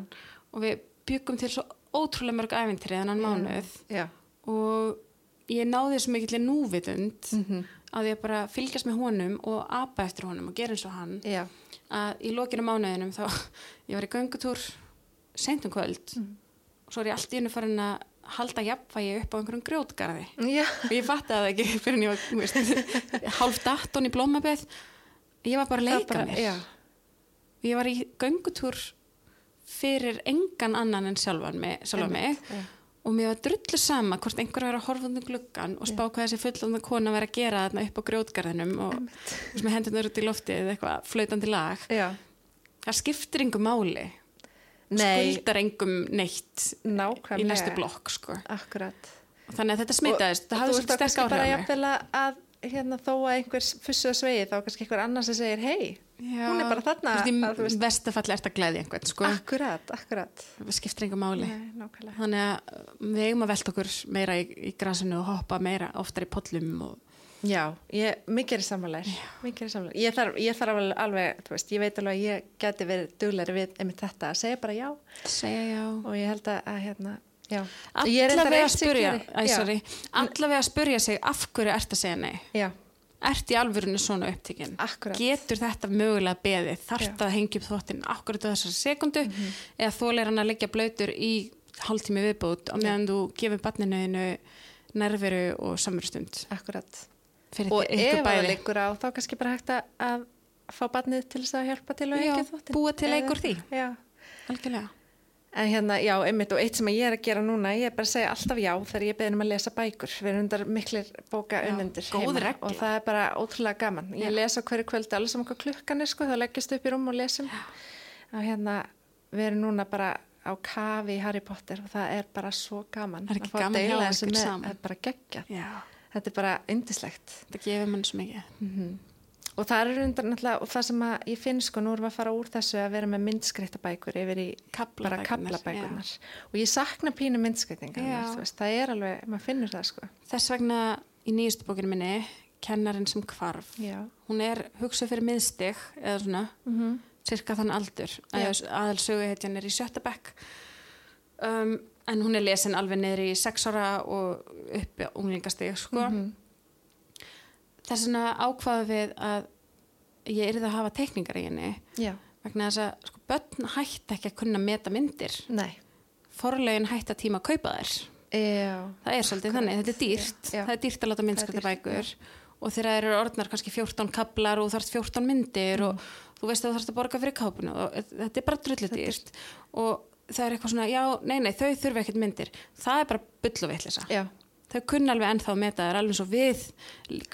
og við byggum til svo ótrúlega mörg æfintri þennan mánuð já. og ég náði svo mikill núvitund Mhm. að ég bara fylgjast með honum og apa eftir honum og gera eins og hann Já, að í lokinu mánuðinum þá ég var í göngutúr seint um kvöld Mhm. og svo er ég allt í hennu farin að halda jafnvægi upp á einhverjum grjótgarði já, og ég fatti það ekki fyrir en ég var hálf dattun í blómabeð ég var bara að leika bara- mér já. ég var í göngutúr fyrir engan annan en sjálfan mig, sjálfan mig já. og mér var drullu sama hvort einhver var að horfa um gluggan og spá hvað þessi fullanda kona var að gera þarna upp á grjótgarðinum og þú með hendurnar út í loftið eða eitthvað flöytandi lag Já. það skiptir engum máli Nei, skuldar engum neitt nákvæmlega. í næstu blokk sko. Akkurat. Og þannig að þetta smitaðist, það hafði þú svo veist þá sterk kannski bara áhrif á mig jafnvel að hérna, þó að einhver fussu að svegi þá kannski einhver annar sem segir hei, hún er bara þarna í að, vestafalli ert að glæði einhvern sko. akkurat, akkurat. Skiptir engum máli. Nei, þannig að við eigum að velta okkur meira í, í grasinu og hoppa meira oftar í pollum og Já, ég, mikið er sammálar, ég þarf, ég þarf alveg, veist, ég veit alveg að ég geti verið dugleiri við þetta, að segja bara já. Segja já. Og ég held að, að hérna, allavega að spurja allavega að spurja sig af hverju ert að segja nei? Já, ert í alvörinu svona upptíkin Akkurat. getur þetta mögulega beðið? Þarf það að hengja upp þóttin akkurat á þessar sekundu eða þólir hann að leggja blöytur í hálftími viðbútt og meðan þú gefur barninuðinu nerveru og samverstund akkurat. Fyrir og ef það liggur á þá kannski bara hægt að- fá barnið til þess að hjálpa til að hengja þvottin búa til Eða- því. Já, algjörlega En hérna, já, einmitt og eitt sem ég er að gera núna, ég er bara að segja alltaf já þegar ég beðin um að lesa bækur. Við erum undar miklir bóka unnendur regla. og það er bara ótrúlega gaman. Ég Já. lesa hverju kvöldi alveg saman hvað klukkan er sko, þá leggjast upp í rúm og lesum. Og hérna, við erum núna bara á kafi í Harry Potter og það er bara svo gaman. Það er ekki gaman hjá deila þessu ykkur með- saman. Það er bara geggja. Já. Þetta er bara yndislegt. þetta gefur mann svo mikið Og það er undan náttúrulega, og það sem ég finn sko, nú erum við að fara úr þessu að vera með myndskreittabækur yfir í bara kaplabækurnar. Og ég sakna pínu myndskreitingar, það er alveg, maður finnur það sko. þess vegna í nýjustu bókinu minni kennarinn sem hvarf Já. hún er hugsuð fyrir miðstig eða svona, Mm cirka þann aldur Já. aðal söguhetjan er í sjötta bekk um, en hún er lesin alveg niður í sex ára og upp á unglingastig sko. Mhm. Þess vegna ákvaðu við að ég yrði að hafa teikningar í henni Já. vegna þess að sko, börn hætti ekki að kunna meta myndir Nei. forlegin hætti að tíma að kaupa þær Já. það er svolítið þannig, þetta er dýrt Já. það er dýrt að láta dýrt, bækur og þegar það eru orðnar kannski 14 kablar og þarfst 14 myndir og þú veist að þú þarfst að borga fyrir kápunu og þetta er bara drullu dýrt og það er eitthvað svona, já, nei, nei, þau þurfa ekkert myndir það er bara bull og vittlisa Já. Þau kunna alveg ennþá að meta það er alveg svo við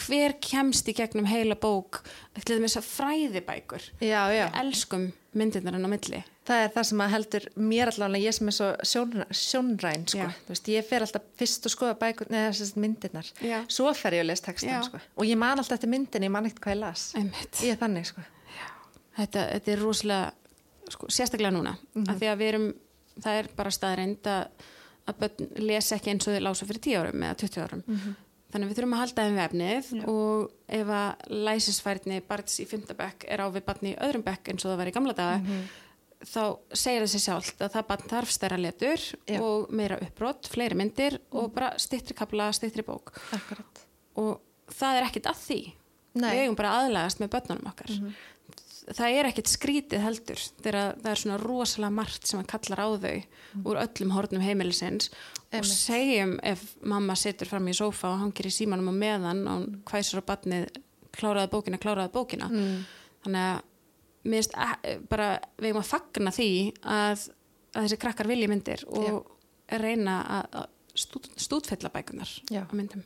hver kemst í gegnum heila bók ætlum þess að fræðibækur Já, já. elskum myndirnar enn á milli Það er það sem að heldur mér allavega, ég sem er svo sjón, sjónræn, sko. Já. Þú veist, ég fer alltaf fyrst og skoða bækur, neða þessast myndirnar. Já. Svo fer ég að lesa textan, Já. sko. Og ég man alltaf eftir myndin, ég man ekkert hvað ég las. Einmitt. Ég er þannig, sko. þetta, þetta er rosalega sko, sérstaklega núna Mhm. af því að við erum, það er bara staðreind að, að börn lesa ekki eins og þau lása fyrir 10 árum eða 20 árum Mhm. þannig að við þurfum að halda þeim við efnið og ef að læsisfærni barns í fymtabekk er á við barni í öðrum bekk eins og það var í gamla daga Mhm. þá segir sér sjálft að það barn þarf stærra letur Já. og meira uppbrott, fleiri myndir og bara stittri kapla, stittri bók Akkurat. og það er ekkit að því Nei. við eigum bara að aðlagast með börnunum okkar það er ekkit skrítið heldur þegar það er svona rosalega margt sem að kallar á þau úr öllum hornum heimilisins og Einmitt. segjum ef mamma situr fram í sófa og hangir í símanum á meðan og hún hvæsur á batnið kláraði bókina, kláraði bókina Mm. þannig að mér finnst eh, bara við eigum að fagna því að, að þessi krakkar vilja myndir og reyna að, að stút, stútfella bækunar Já. á myndum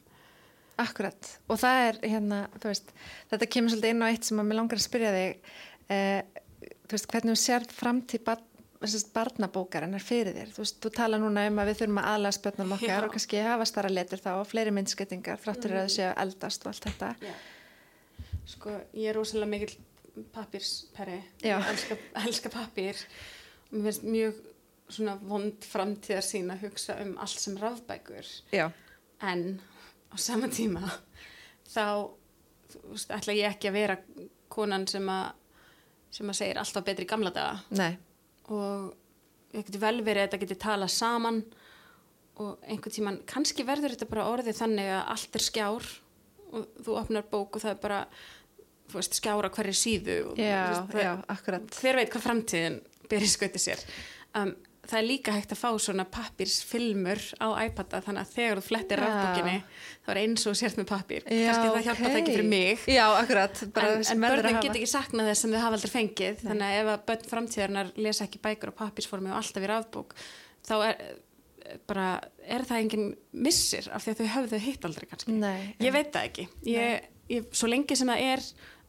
akkurat. Og það er hérna, þú veist, þetta kemur svolítið inn á eitt sem að mér langar að spyrja þig, eh, þú veist, hvernig þú sér framtíð bar, barnabókarinnar fyrir þér? Þú veist, þú tala núna um að við þurfum að aðlaða spötnum okkar Já. og kannski hafa starra letur þá og fleiri myndskettingar þráttur mm. að þau séu að eldast og allt þetta. Já. Sko, ég er rosalega mikill pappirsperri. Já. Ég elska, elska pappir. Mér finnst mjög svona vond framtíðar sín að hugsa um allt sem rafbækur. Já. En á sama tíma þá veist, ætla ég ekki að vera konan sem að sem að segir alltaf betri gamla daga. Nei, og ég geti vel verið að þetta geti talað saman og einhvern tíman, kannski verður þetta bara orðið þannig að allt er skjár og þú opnar bók og það er bara veist, skjára hverju síðu og, já, veist, já, akkurat. hver veit hvað framtíðin byrja skauti sér. Um, það er líka hægt að fá svona pappirsfilmur á iPada þannig að þegar þú flettir rafbókinni þá er eins og sért með pappir kannski það hjálpa það ekki fyrir mig. Já, akkurat. En, en börnin hafa. get ekki saknað þess sem þau hafa aldrei fengið. Þannig að ef að börn framtíðarnar lesa ekki bækur og pappirsformi og alltaf í rafbók þá er bara er það engin missir af því að þau höfðu hitt aldrei kannski. Nei, ég veit það ekki. Ég, ég, svo lengi sem það er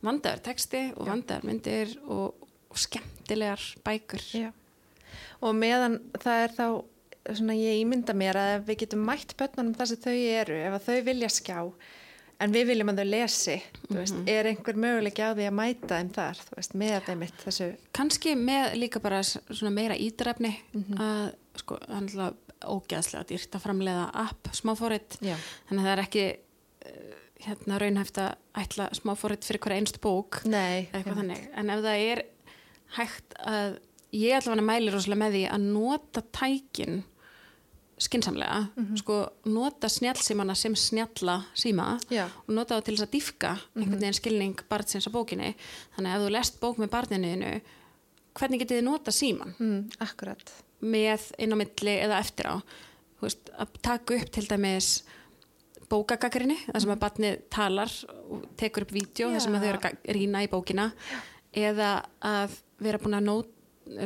vandaður texti og vandaður myndir og, og skemmtilegar bækur. Já. Og meðan það er þá svona ég ímynda mér að við getum mætt börnunum þar sem þau eru, ef að þau vilja skjá en við viljum að þau lesi þú veist, Mhm. er einhver möguleik á því að mæta þeim þar, veist, með þeim mitt þessu, kannski með líka bara svona meira ídrefni að sko, það er náttúrulega ógæðslega dýrt að framleiða app smáfórit já, þannig að það er ekki uh, hérna raunhæft að ætla smáfórit fyrir hverja einstu bók. Nei eða eitthvað þannig, en ef það er hægt að ég allavega mæli rosalega með því að nota tækin skinsamlega, sko nota snjallsímana sem snjalla síma Já. og nota það til þess að dýfka einhvern veginn skilning barnsins á bókinni. Þannig að ef þú lest bók með barninuðinu hvernig getið þið nota síman mm, akkurat, með inn á milli eða eftir á. Veist, að taka upp til dæmis bókagagrinni, þar sem að barnið talar og tekur upp vídeo þar sem að þau eru að rýna í bókina eða að vera búin að nót,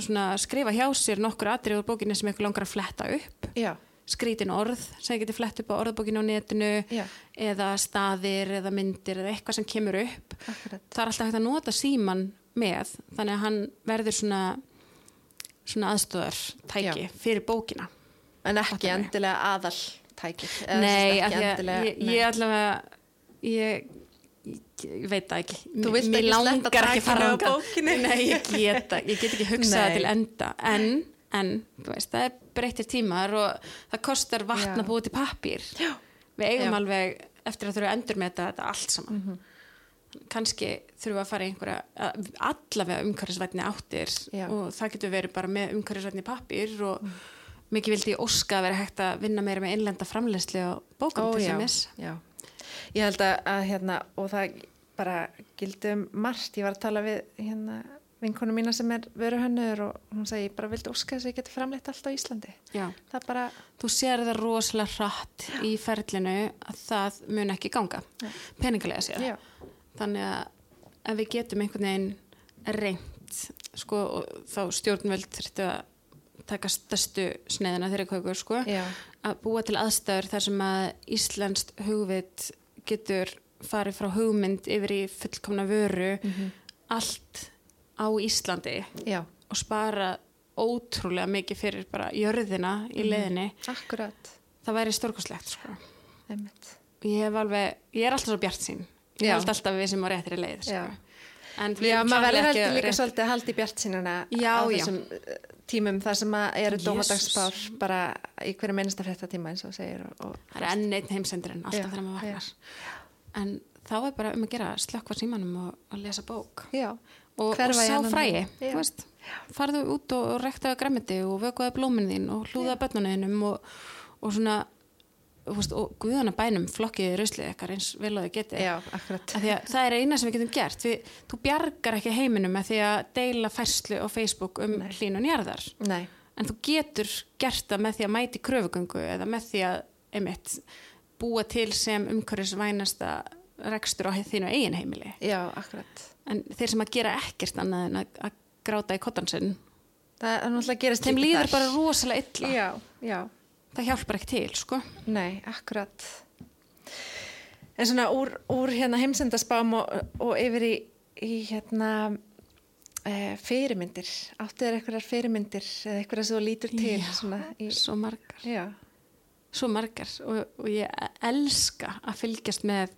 svona, skrifa hjá sér nokkur atrið úr bókinni sem eitthvað langar að fletta upp. Já, skrítin orð sem getur flett upp á orðbókinu á netinu Já. eða staðir eða myndir eða eitthvað sem kemur upp. Akkurat. Það er alltaf hægt að nota síman með þannig að hann verður svona svona aðstöðar tæki Já. fyrir bókina. En ekki endilega aðal tækið, Nei, ekki endilega ég, ég allavega ég, ég, veit það ekki Þú vilt ekki sletta að takinu á bókinni. Nei, ég get ég get ekki hugsað það Nei. til enda en, en þú veist, það er breyttir tímar og það kostar vatn að búa til pappír Já. við eigum Já. alveg eftir að þurfa að endur með þetta allt saman Mhm. kannski þurfum við að fara einhverja að- allavega umhverfisvætni áttir Já. og það getur verið bara með umhverfisvætni pappír og mikið vildi ég óska að vera hægt að vinna meira með innlenda framleysli og bókum til já, dæmis já. Ég held að, að hérna, og það bara gildi um margt, ég var að tala við hérna vinkonu mína sem er vöruhönnur og hún segi, ég bara vildi óska þess að ég geti framleitt allt á Íslandi. Já. Það bara, Þú sér það rosalega hratt í ferlinu að það mun ekki ganga peningalega sér. já, Þannig að ef við getum einhvern veginn reynt sko, þá stjórnvöld þurftu að taka stærstu sneiðina þeirra kaukur sko, já, að búa til aðstæður þar sem að Íslenskt hugvit getur farið frá hugmynd yfir í fullkomna vöru allt á Íslandi já, og spara ótrúlega mikið fyrir bara jörðina í leiðinni. Akkurat, það væri stórkoslegt sko. ég hef alveg, ég er alltaf svo bjart sín ég held alltaf við sem á réttri leið sko. Já. en Já, maður verður heldur líka svolítið að halda í bjart sínana Já, á já. þessum uh, tímum þar sem eru dómadagsspár bara í hverju minnsta frétta tíma eins og segir og, og það er enn einn heimsendurinn alltaf Já, þegar maður já. vaknar en þá er bara um að gera slökkva símanum og að lesa bók já, og, og sá. Já. veist, farðu út og, og rektaðu græmiti og vökuðu blómin þín og hlúðaðu börnunniðinum og, og svona veist, og guðana bænum flokkiði rauslið ykkar eins vel og þau getið. Já, að það er eina sem við getum gert. Við, þú bjargar ekki heiminum með því að deila færslu á Facebook um hlínun jarðar. Nei, en þú getur gert það með því að mæti kröfugöngu eða með því að einmitt, búa til sem umhverfisvænasta rekstur á þínu eigin heimili. Já, en þeir sem að gera ekkert annað en að, að gráta í kottansinn Það er náttúrulega gerist þeim líka líður bara rosalega illa. Já, já, það hjálpar ekki til sko. Nei, akkurat. En svona úr, úr hérna heimsendaspám og, og yfir í, í hérna e, fyrirmyndir, áttu þér eitthvað fyrirmyndir eða eitthvað sem þú lítur til Já, svona í, svo margar. Já, svo margar og, og ég elska að fylgjast með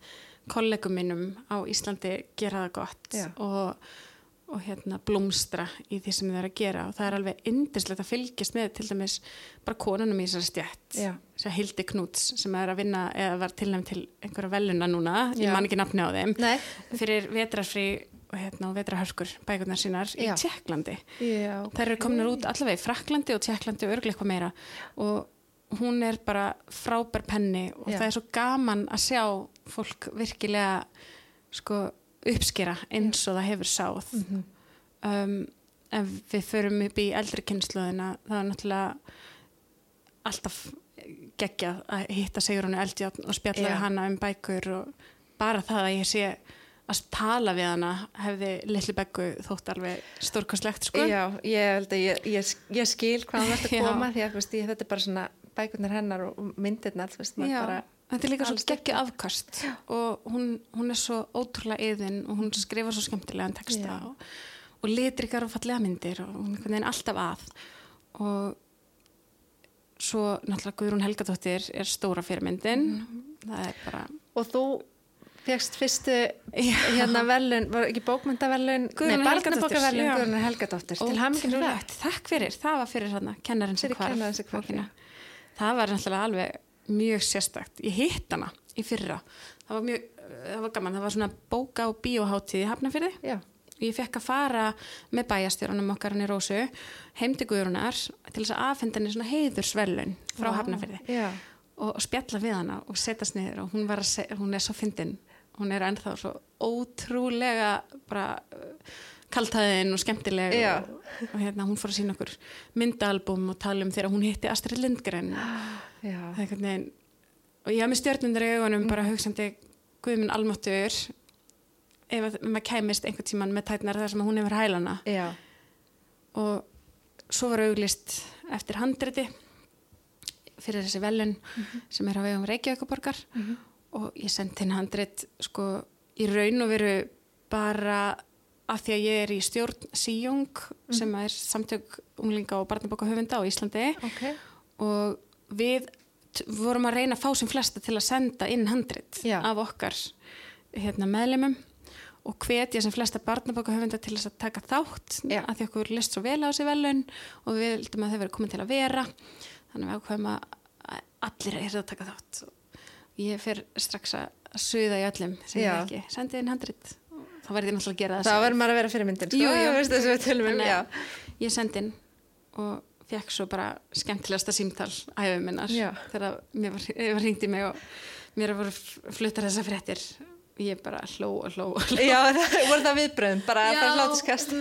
kollegum mínum á Íslandi gera það gott Já. og, og hérna blómstra í því sem þau eru að gera og það er alveg indislegt að fylgjast með til dæmis bara konunum í þessari stjætt Já. sem Hildi Knúts sem er að vinna eða var tilnæm til einhverja veluna núna ég Já. man ekki nafni á þeim Nei. fyrir vetrarfrí og, hérna, og vetrarhörkur bækurnar sínar í Já. Tjekklandi já, Þær eru komnar út allavega í Fraklandi og Tjekklandi og örglega eitthvað meira og hún er bara frábær penni og það er svo gaman að sjá fólk virkilega sko uppskera eins og það hefur sáð Mhm. um, ef við förum upp í eldri kynsluðina það er náttúrulega alltaf geggjað að hitta Sigrunu Eldjátt og spjalla við hana um bækur og bara það að ég sé að tala við hana hefði litlu beggu þótt alveg stórkostlegt sko. Já, ég held að ég, ég, ég skil hvað hann ætti Já. að koma því að veist, ég, þetta er bara svona bækurnar hennar og myndirnar, veist, bara þetta er líka svo alls geggju afkast og hún, hún er svo ótrúlega yðin og hún skrifar svo skemmtilegan texta Já. og, og litrikar og fallega myndir og hún er alltaf að og svo náttúrulega Guðrún Helgadóttir er stóra fyrirmyndin það er bara og þú fegst fyrstu Já. hérna velun, var ekki bókmyndavelun Guðrún Helgadóttir, já. Guðrún Helgadóttir til hamingin Ótrúlegt. Takk fyrir, það var fyrir hann kennarinn sem bókina. Það var náttúrulega alveg mjög sérstakt. Ég hitt hana í fyrra. Það var mjög, það var gaman, það var svona bóka og bíóháttíð í Hafnafyrði. Ég fekk að fara með bæjastjórunum okkar hann í Rósu, heim til þess að afhenda henni svona heiðursvelun frá Vá, Hafnafyrði já, og spjalla við hana og setjast niður og hún, seg, hún er svo fyndin hún er ennþá svo ótrúlega bara uh, kaltæðin og skemmtileg og, og hérna hún fór að sína okkur myndaalbum og tala um þegar hún hitti Astrid Lindgren einhvern veginn og ég haf með stjörnundur í augunum bara hugsandi Guðminn almáttur ef að maður kæmist einhvern tíman með tætnar þar sem hún hefur hælana. Já, og svo var auglist eftir handriti fyrir þessi velun sem er á vegum Reykjavíkuborgar og ég sendi henni handrit sko í raun og veru bara af því að ég er í stjórn Síjung sem er samtök unglinga og barnabóka höfunda á Íslandi. Ok. Og við vorum að reyna að fá sem flesta til að senda inn handrit Já. af okkar hérna, meðlemum og hvetja sem flesta barnabóka höfunda til þess að taka þátt Já. að því okkur list svo vel á þessi velun og við vildum að þau verið komin til að vera. Þannig að við ákveðum að allir er að taka þátt. Og ég fer strax að suða í öllum sem ég ekki, sendi inn handrit. Þá verði ég náttúrulega að gera það þá verður maður að vera fyrir myndin sko, Jú, um, Þannig já, að ég sendi inn og fekk svo bara skemmtilegasta símtal æfum minnar þegar mér var, var hringt í mig og mér voru fluttar þessa fréttir. Ég bara hló og hló og hló. Já, það voru það viðbröðum bara að það hlátuskast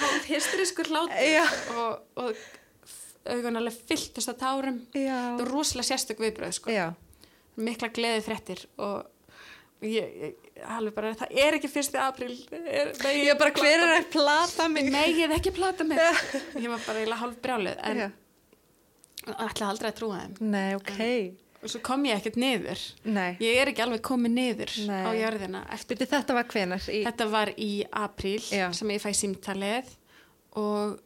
hálf hysterískur hlátur Já. og, og augun alveg fylltust af tárum. Já, það var rosalega sérstök viðbröð sko. mikla gleði fréttir og ég, ég alveg bara, það er ekki fyrsti apríl er, nei, ég bara hver er að plata mig? Nei, ég hef ekki plata mig? Ég var bara eiginlega hálf brjálið en Já. ætlaði aldrei að trúa þeim. Nei, ok, og svo kom ég ekkert niður. Nei. Ég er ekki alveg komið niður Nei. á jörðina. Eftir Byrju, þetta var hvenar í, þetta var í apríl Já. sem ég fæ símtalið og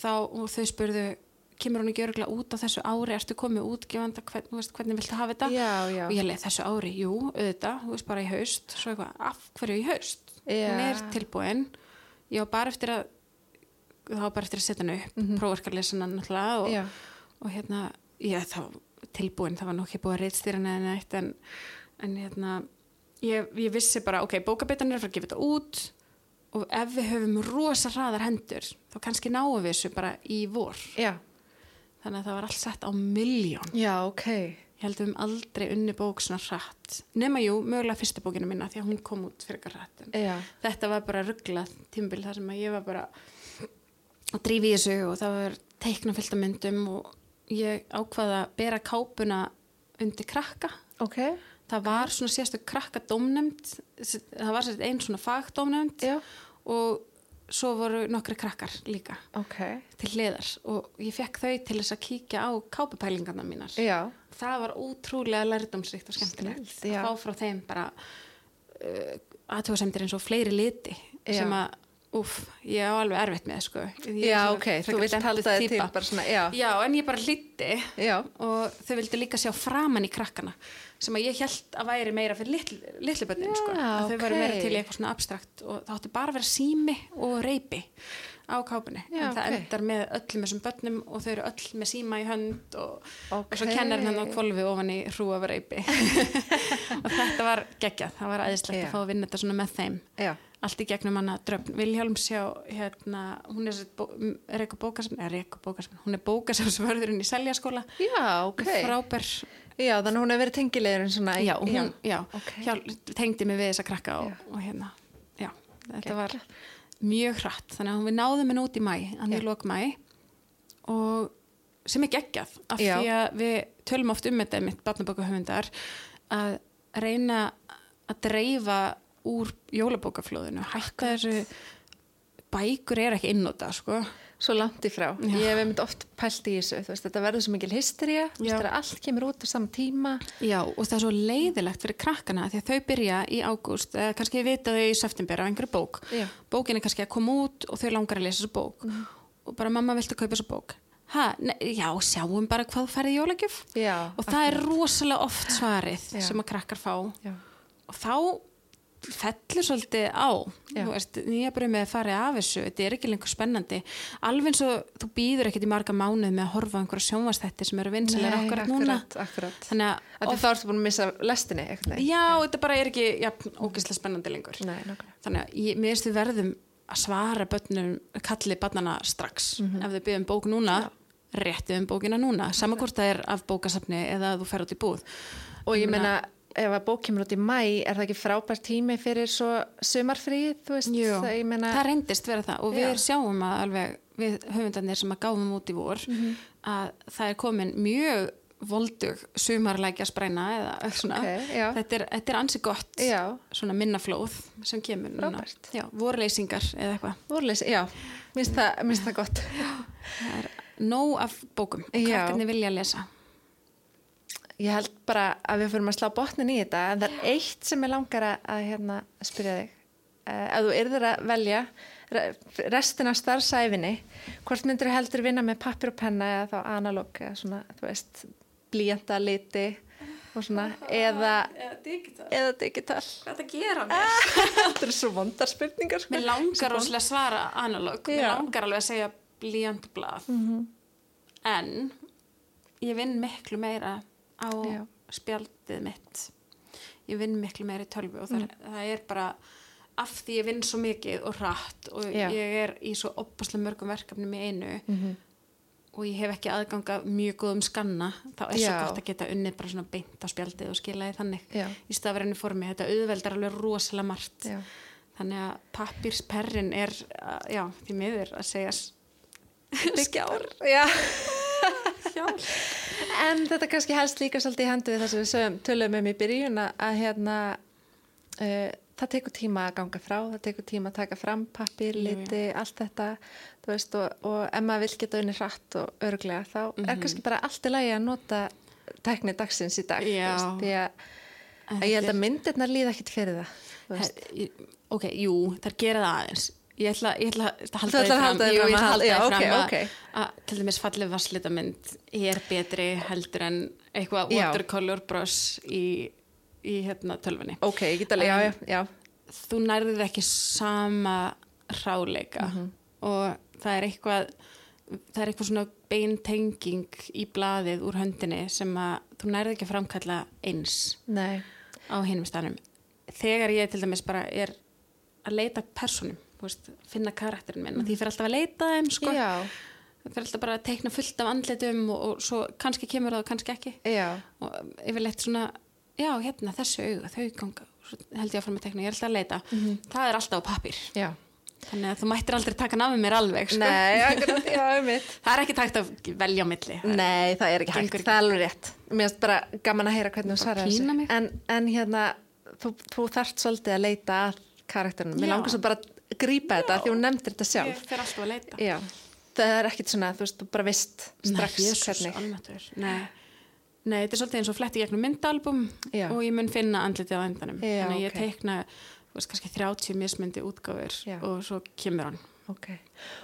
þá og þau spurðu kemur hún ekki örgulega út á þessu ári ertu komið útgefanda, hvern, veist, hvernig viltu hafa þetta? Já, já. Og ég leið þessu ári, jú, auðvitað þú veist bara í haust, svo eitthvað, af hverju í haust? Já. hún er tilbúin. Var bara eftir að þá var bara eftir að setja hann upp, mm -hmm. prófarkarlesan náttúrulega og, já, og hérna, ég þá tilbúin, það var nokk ekki búið að reytstýra neða neitt en, en hérna ég, ég vissi bara, ok, bókabitan er að fara að gefa þetta út og ef við höfum rosa hraðar hendur, þá kannski náum við þessu bara í vor. Já, þannig að það var allt sett á miljón já, ok. Ég held höfum aldrei unni bók svona hratt. Nema jú, mögulega fyrstu bókina minna því að hún kom út fyrir já, þetta var bara rugglað tímbil þar sem að ég var bara að drífi í þessu og það var teikna fylgta myndum og ég ákvaða að bera kápuna undir krakka. Ok. Það var svona sérstu krakka dómnefnd það var sérstu einn svona fagdómnefnd og svo voru nokkri krakkar líka ok, til hliðar og ég fekk þau til þess að kíkja á kápupælingarna mínar. Já, það var ótrúlega lærdomsrikt og skemmtilegt Snilld, já. að fá frá þeim bara uh, aðtöðasemdir eins og fleiri liti Já. sem að, úff, ég á alveg erfitt með sko. Ég já, ok, þú vilt halda þið til bara svona, já, Já, en ég bara hlýtti já, og þau vildu líka sjá framan í krakkana sem að ég held að væri meira fyrir litl, litlu bönnin sko. Að þau væri ok. meira til eitthvað svona abstrakt og það átti bara að vera sími og reypi á kápunni en það ok. endar með öllum þessum börnum og þau eru öll með síma í hönd og, Ok. og svo kennar hann á kvolfi ofan í hrúaf reypi og þetta var geggjað, það var æðislegt Já. að fá að vinna þetta svona með þeim já, allt í gegnum hana dröfn Vilhjálms hjá hérna, hún er Reykjavík bókasafn, eða Reykjavík bókasafn hún er bókasafnsvörðurinn í Seljaskóla já, ok, frábær, já, þannig að hún hefur verið tengilegurinn svona, já, hún já, ok. hjál, tengdi mig við þessa krakka og, og hérna, já þetta var mjög hratt. Þannig að við náðum henn út í mæ, í lok mæ og sem er geggjað af Já. því að við tölum oft um þetta mitt barnabókahöfundar að reyna að dreifa úr jólabókaflóðinu hætta þessu bækur er ekki innóta sko svo langt í frá, Já. ég hef einmitt oft pælt í þessu, veist, þetta verður svo mikil Já. þegar allt kemur út á saman tíma, Já, og það er svo leiðilegt fyrir krakkana því að þau byrja í ágúst eða kannski vita þau í september á einhverju bók. Já. bókin er kannski að koma út og þau langar að lesa þessu bók. Og bara mamma viltu kaupa þessu bók? Ha, já, sjáum bara hvað færði jólagjöf. Og það er rosalega oft svarið Já. sem að krakkar fá. Já, og þá fellur svolítið á Já. þú veist, nýja brömið að fara af þessu þetta er ekki lengur spennandi alveg eins og þú býður ekkert í marga mánuð með að horfa einhverja sjónvastætti sem eru vinsilega Nei, akkurat núna akkurat, akkurat. þannig Af að því þá ertu búin að missa lestinni, eitthvað. Já, þetta bara er ekki ja, ógeðslega spennandi lengur. Nei. Þannig að ég, mér við verðum að svara bönnum, kalli bannana strax. Mhm. Ef þau byrjum bók núna, réttið um bókina núna. Sama hvort það er af bókasafni eða að þú fer út í búð. Og ég meina, ef að bók kemur út í mæ, er það ekki frábært tími fyrir svo sumarfríð, þú veist, það, meina, það reyndist vera það og við Já. sjáum að alveg við höfundarnir sem að gáfum út í vor Mhm. að það er komin mjög voldug sumarlækja spræna eða svona. Ok, já. þetta, er, þetta er ansi gott já, svona minnaflóð sem kemur núna. Já, vorleysingar eða eitthvað. vorleys, já, minnst það, minnst það gott. Það er nóg af bókum. Krakkarnir vilja lesa. Ég held bara að við fyrir að slá botnin í þetta, en það er eitt sem ég langar að, að hérna, spyrja þig. Uh, ef þú yrðir að velja re- restina starfsæfinni, hvort myndir þú heldur vinna með pappir og penna eða þá analóg, eða svona, þú veist, blíjanda liti og svona, eða, Eða digital. eða digital. Hvað það gera mér? Þetta er svo vondar spurningar. sko. Mér langar rosalega að svara analóg. Mér langar alveg að segja blíjandblað. En ég vinn miklu meira á Já. spjaldið mitt. Ég vinn miklu meira í tölvu og það, það er bara af því ég vinn svo mikið og rætt og Já. ég er í svo opaslega mörgum verkefnum í einu Mhm. og ég hef ekki aðganga mjög góðum skanna þá er svo Já. gott að geta unnið bara svona beint á spjaldið og skila því þannig í stafræðinu formi, þetta auðveldar alveg rosalega margt þannig að pappirsperrin er já, því miður að segja skjár Já. skjár En þetta kannski helst líka svolítið í hendu við það sem við sögum, tölum um í byrjun að- að hérna, uh, það tekur tíma að ganga frá, það tekur tíma að taka fram pappir, liti, allt þetta, þú veist, og, og ef maður vil geta unni hratt og örglega, þá er Mhm. kannski bara allt í lagi að nota tekni dagsins í dag, veist, því að, að ég held að myndirnar líða ekkit fyrir það, veist. ok, jú, þær gera það aðeins ég ætla, ég ætla að halda jú, fram ég ætla að halda ok, fram að, ok. að til dæmis fallið vasslítamynd er betri heldur en eitthvað watercolor brush í, í hérna tölfunni Ok, ég get alveg, já, já, já, þú nærðið ekki sama ráleika Mhm. og það er eitthvað það er eitthvað svona beintenging í blaðið úr höndinni sem að þú nærðið ekki að framkalla eins nei, á hinum stanum þegar ég til dæmis bara er að leita personum, veist, finna karakterin minn og því fyrir alltaf að leita þeim sko. það fyrir alltaf bara að teikna fullt af andlitum og, og svo kannski kemur það og kannski ekki já, og yfirleitt svona já, hérna, þessu auga, þau ganga held ég að teikna, ég er alltaf að leita það er alltaf á pappir já. þannig að þú mættir aldrei taka með mér alveg sko. Nei, akkurat, já, um mitt. það er ekki takt að velja á milli Nei, það er ekki hægt, ekki. það er alveg rétt Mér finnst bara gaman að heyra hvernig þú svarar mig. en, en hérna, þú, þú þarft svolítið að leita að karakterinum Mér langar svo bara grípa þetta því hún nefndir þetta sjálf ég fer alltaf að leita Já, það er ekkit svona, þú veist, þú bara veist strax Nei, Jesus, hvernig. Nei. Nei, þetta er svolítið eins og fletti gegnum myndalbum Já. og ég mun finna andlitið á endanum. Já, Þannig ég ok. teikna, þú veist, kannski 30 mismyndi útgáfur og svo kemur hann. Ok,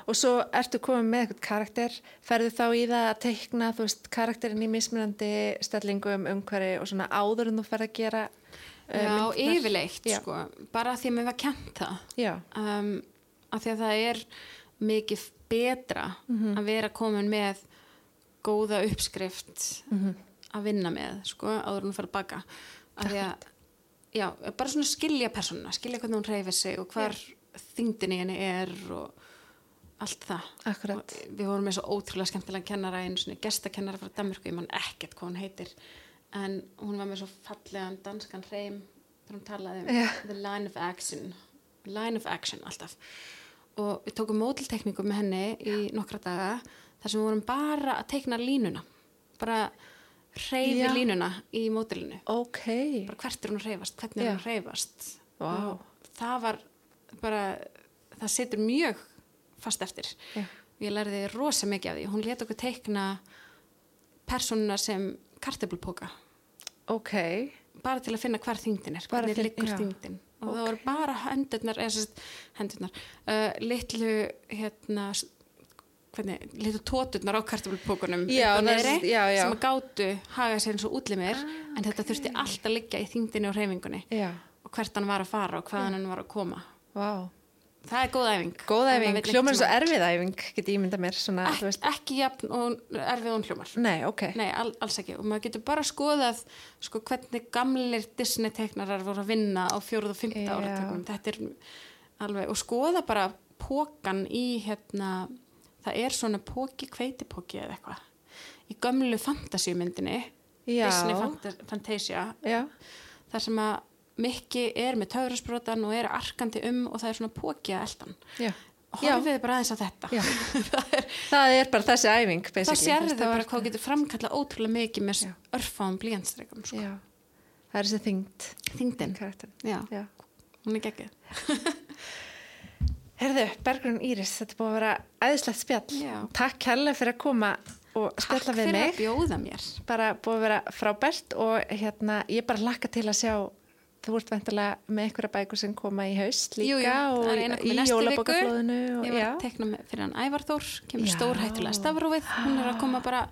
og svo ertu komið með eitthvað karakter, ferðu þá í það að teikna, veist, karakterin í mismunandi stellingum, umhverfi og svona áður en þú ferð að gera Já, myndirnar? yfirleitt, Já. sko, bara því að mér var kent það. Já, Um, af því að það er mikið betra Mhm. að vera komin með góða uppskrift Mhm. að vinna með, sko, áður en hún fyrir að baka. Af því að, já, bara svona skilja persónuna, skilja hvernig hún reyfir sig og hvar þyngdin í henni er og allt það. akkurat. Og við vorum með svo ótrúlega skemmtilega kennara einu svona gestakennara frá Danmörku, ég man ekkert hvað hún heitir en hún var með svo fallegan danskan hreim þegar hún talaði um Já. the line of action line of action alltaf. Og við tókum mótiltekningu með henni í nokkra daga þar sem við vorum bara að teikna línuna. Bara hreyfi Já. línuna í mótilinu Ok, bara hvert er hún að hreyfast, hvernig er Já. hún að hreyfast. Vá. og það var bara það situr mjög fast eftir. Ég lærði rosa mikið af því. Hún let okkur teikna persónuna sem kartöflupóka ok, bara til að finna hvar þyngdin er hvernig liggur já. þyngdin. Og það voru bara hendurnar hendurnar uh, litlu hérna hvernig, litlu tóturnar á já. sem að gátu haga sér eins og útlimir en þetta þurfti allt að liggja í þyngdinni og hreyfingunni. Já, og hvert hann var að fara og hvaðan hann var að koma. Vá. Það er góð æfing. Góð æfing, hljómar eins og erfið æfing, get ég ímynda mér, svona. Ek, ekki jafn og erfið og hljómar. Nei, ok. Nei, all, alls ekki. Og maður getur bara skoðað sko, hvernig gamlir Disney teiknarar voru að vinna á fjóruð og fymta áratökunum þetta er alveg og skoða bara pókan í hérna það er svona póki, kveitipóki eða eitthvað. Í gömlu fantasíumyndinni Já. Disney Fanta Fantasia Já, þar sem að Mikki er með töfrasbrotan og er arkandi um og það er svona póki að eldan horfið bara aðeins á þetta það, er, Það er bara þessi æfing, það sérðu veist, bara hvað getur framkalla ótrúlega mikið með örfáum blíjanstreikum sko. Það er þessi þyngd. Karakterin. já, Já. hún er geggið Herðu, Bergrun Íris, þetta búið að vera æðislegt spjall. Já. Takk kærlega fyrir að koma og takk spjalla við fyrir mig. að bjóða mér Bara búið að vera frábært og hérna, ég bara lakka til að sjá, þú ert vendilega með einhverja bækur sem koma í haust líka Jú, jú, og það er í og- ég var með- fyrir hann Ævar Þór kemur stórhættulega stafrófið. Hún er að koma bara,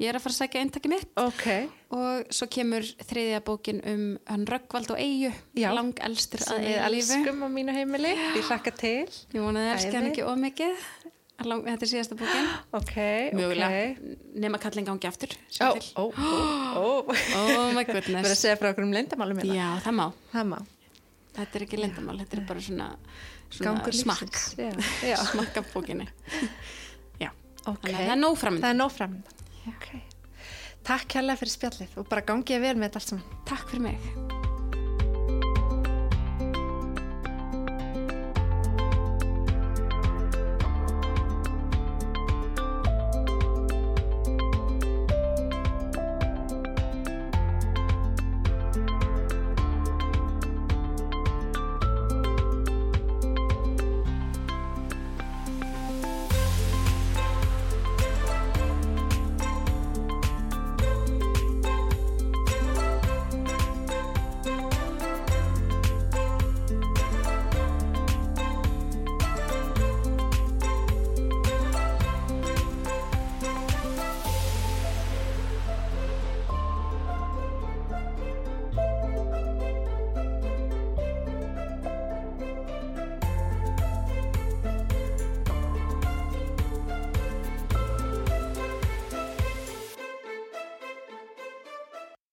ég er að fara að sækja eintaki mitt. Ok, og svo kemur þriðja bókin um hann Röggvald og Eyju lang elstur sem að við eilífu elskum á mínu heimili, ég lakka til. ég vonaði að elska hann Æði. ekki of mikið Lang, þetta er síðasta bókin Ok, mögulega, ok. nema kallin gangi aftur ó, ó, ó. oh my Verður að goodness segja frá okkur um leyndamálum hérna. já, það má Það má. Þetta er ekki lendamál, þetta er bara svona, svona smakk, smakk af bókinni. Já, Ok. þannig að það er nóg framöndan. Það er nóg framöndan. Ok. Takk kærlega fyrir spjallið og bara gangið vel með þetta allt saman. Takk fyrir mig.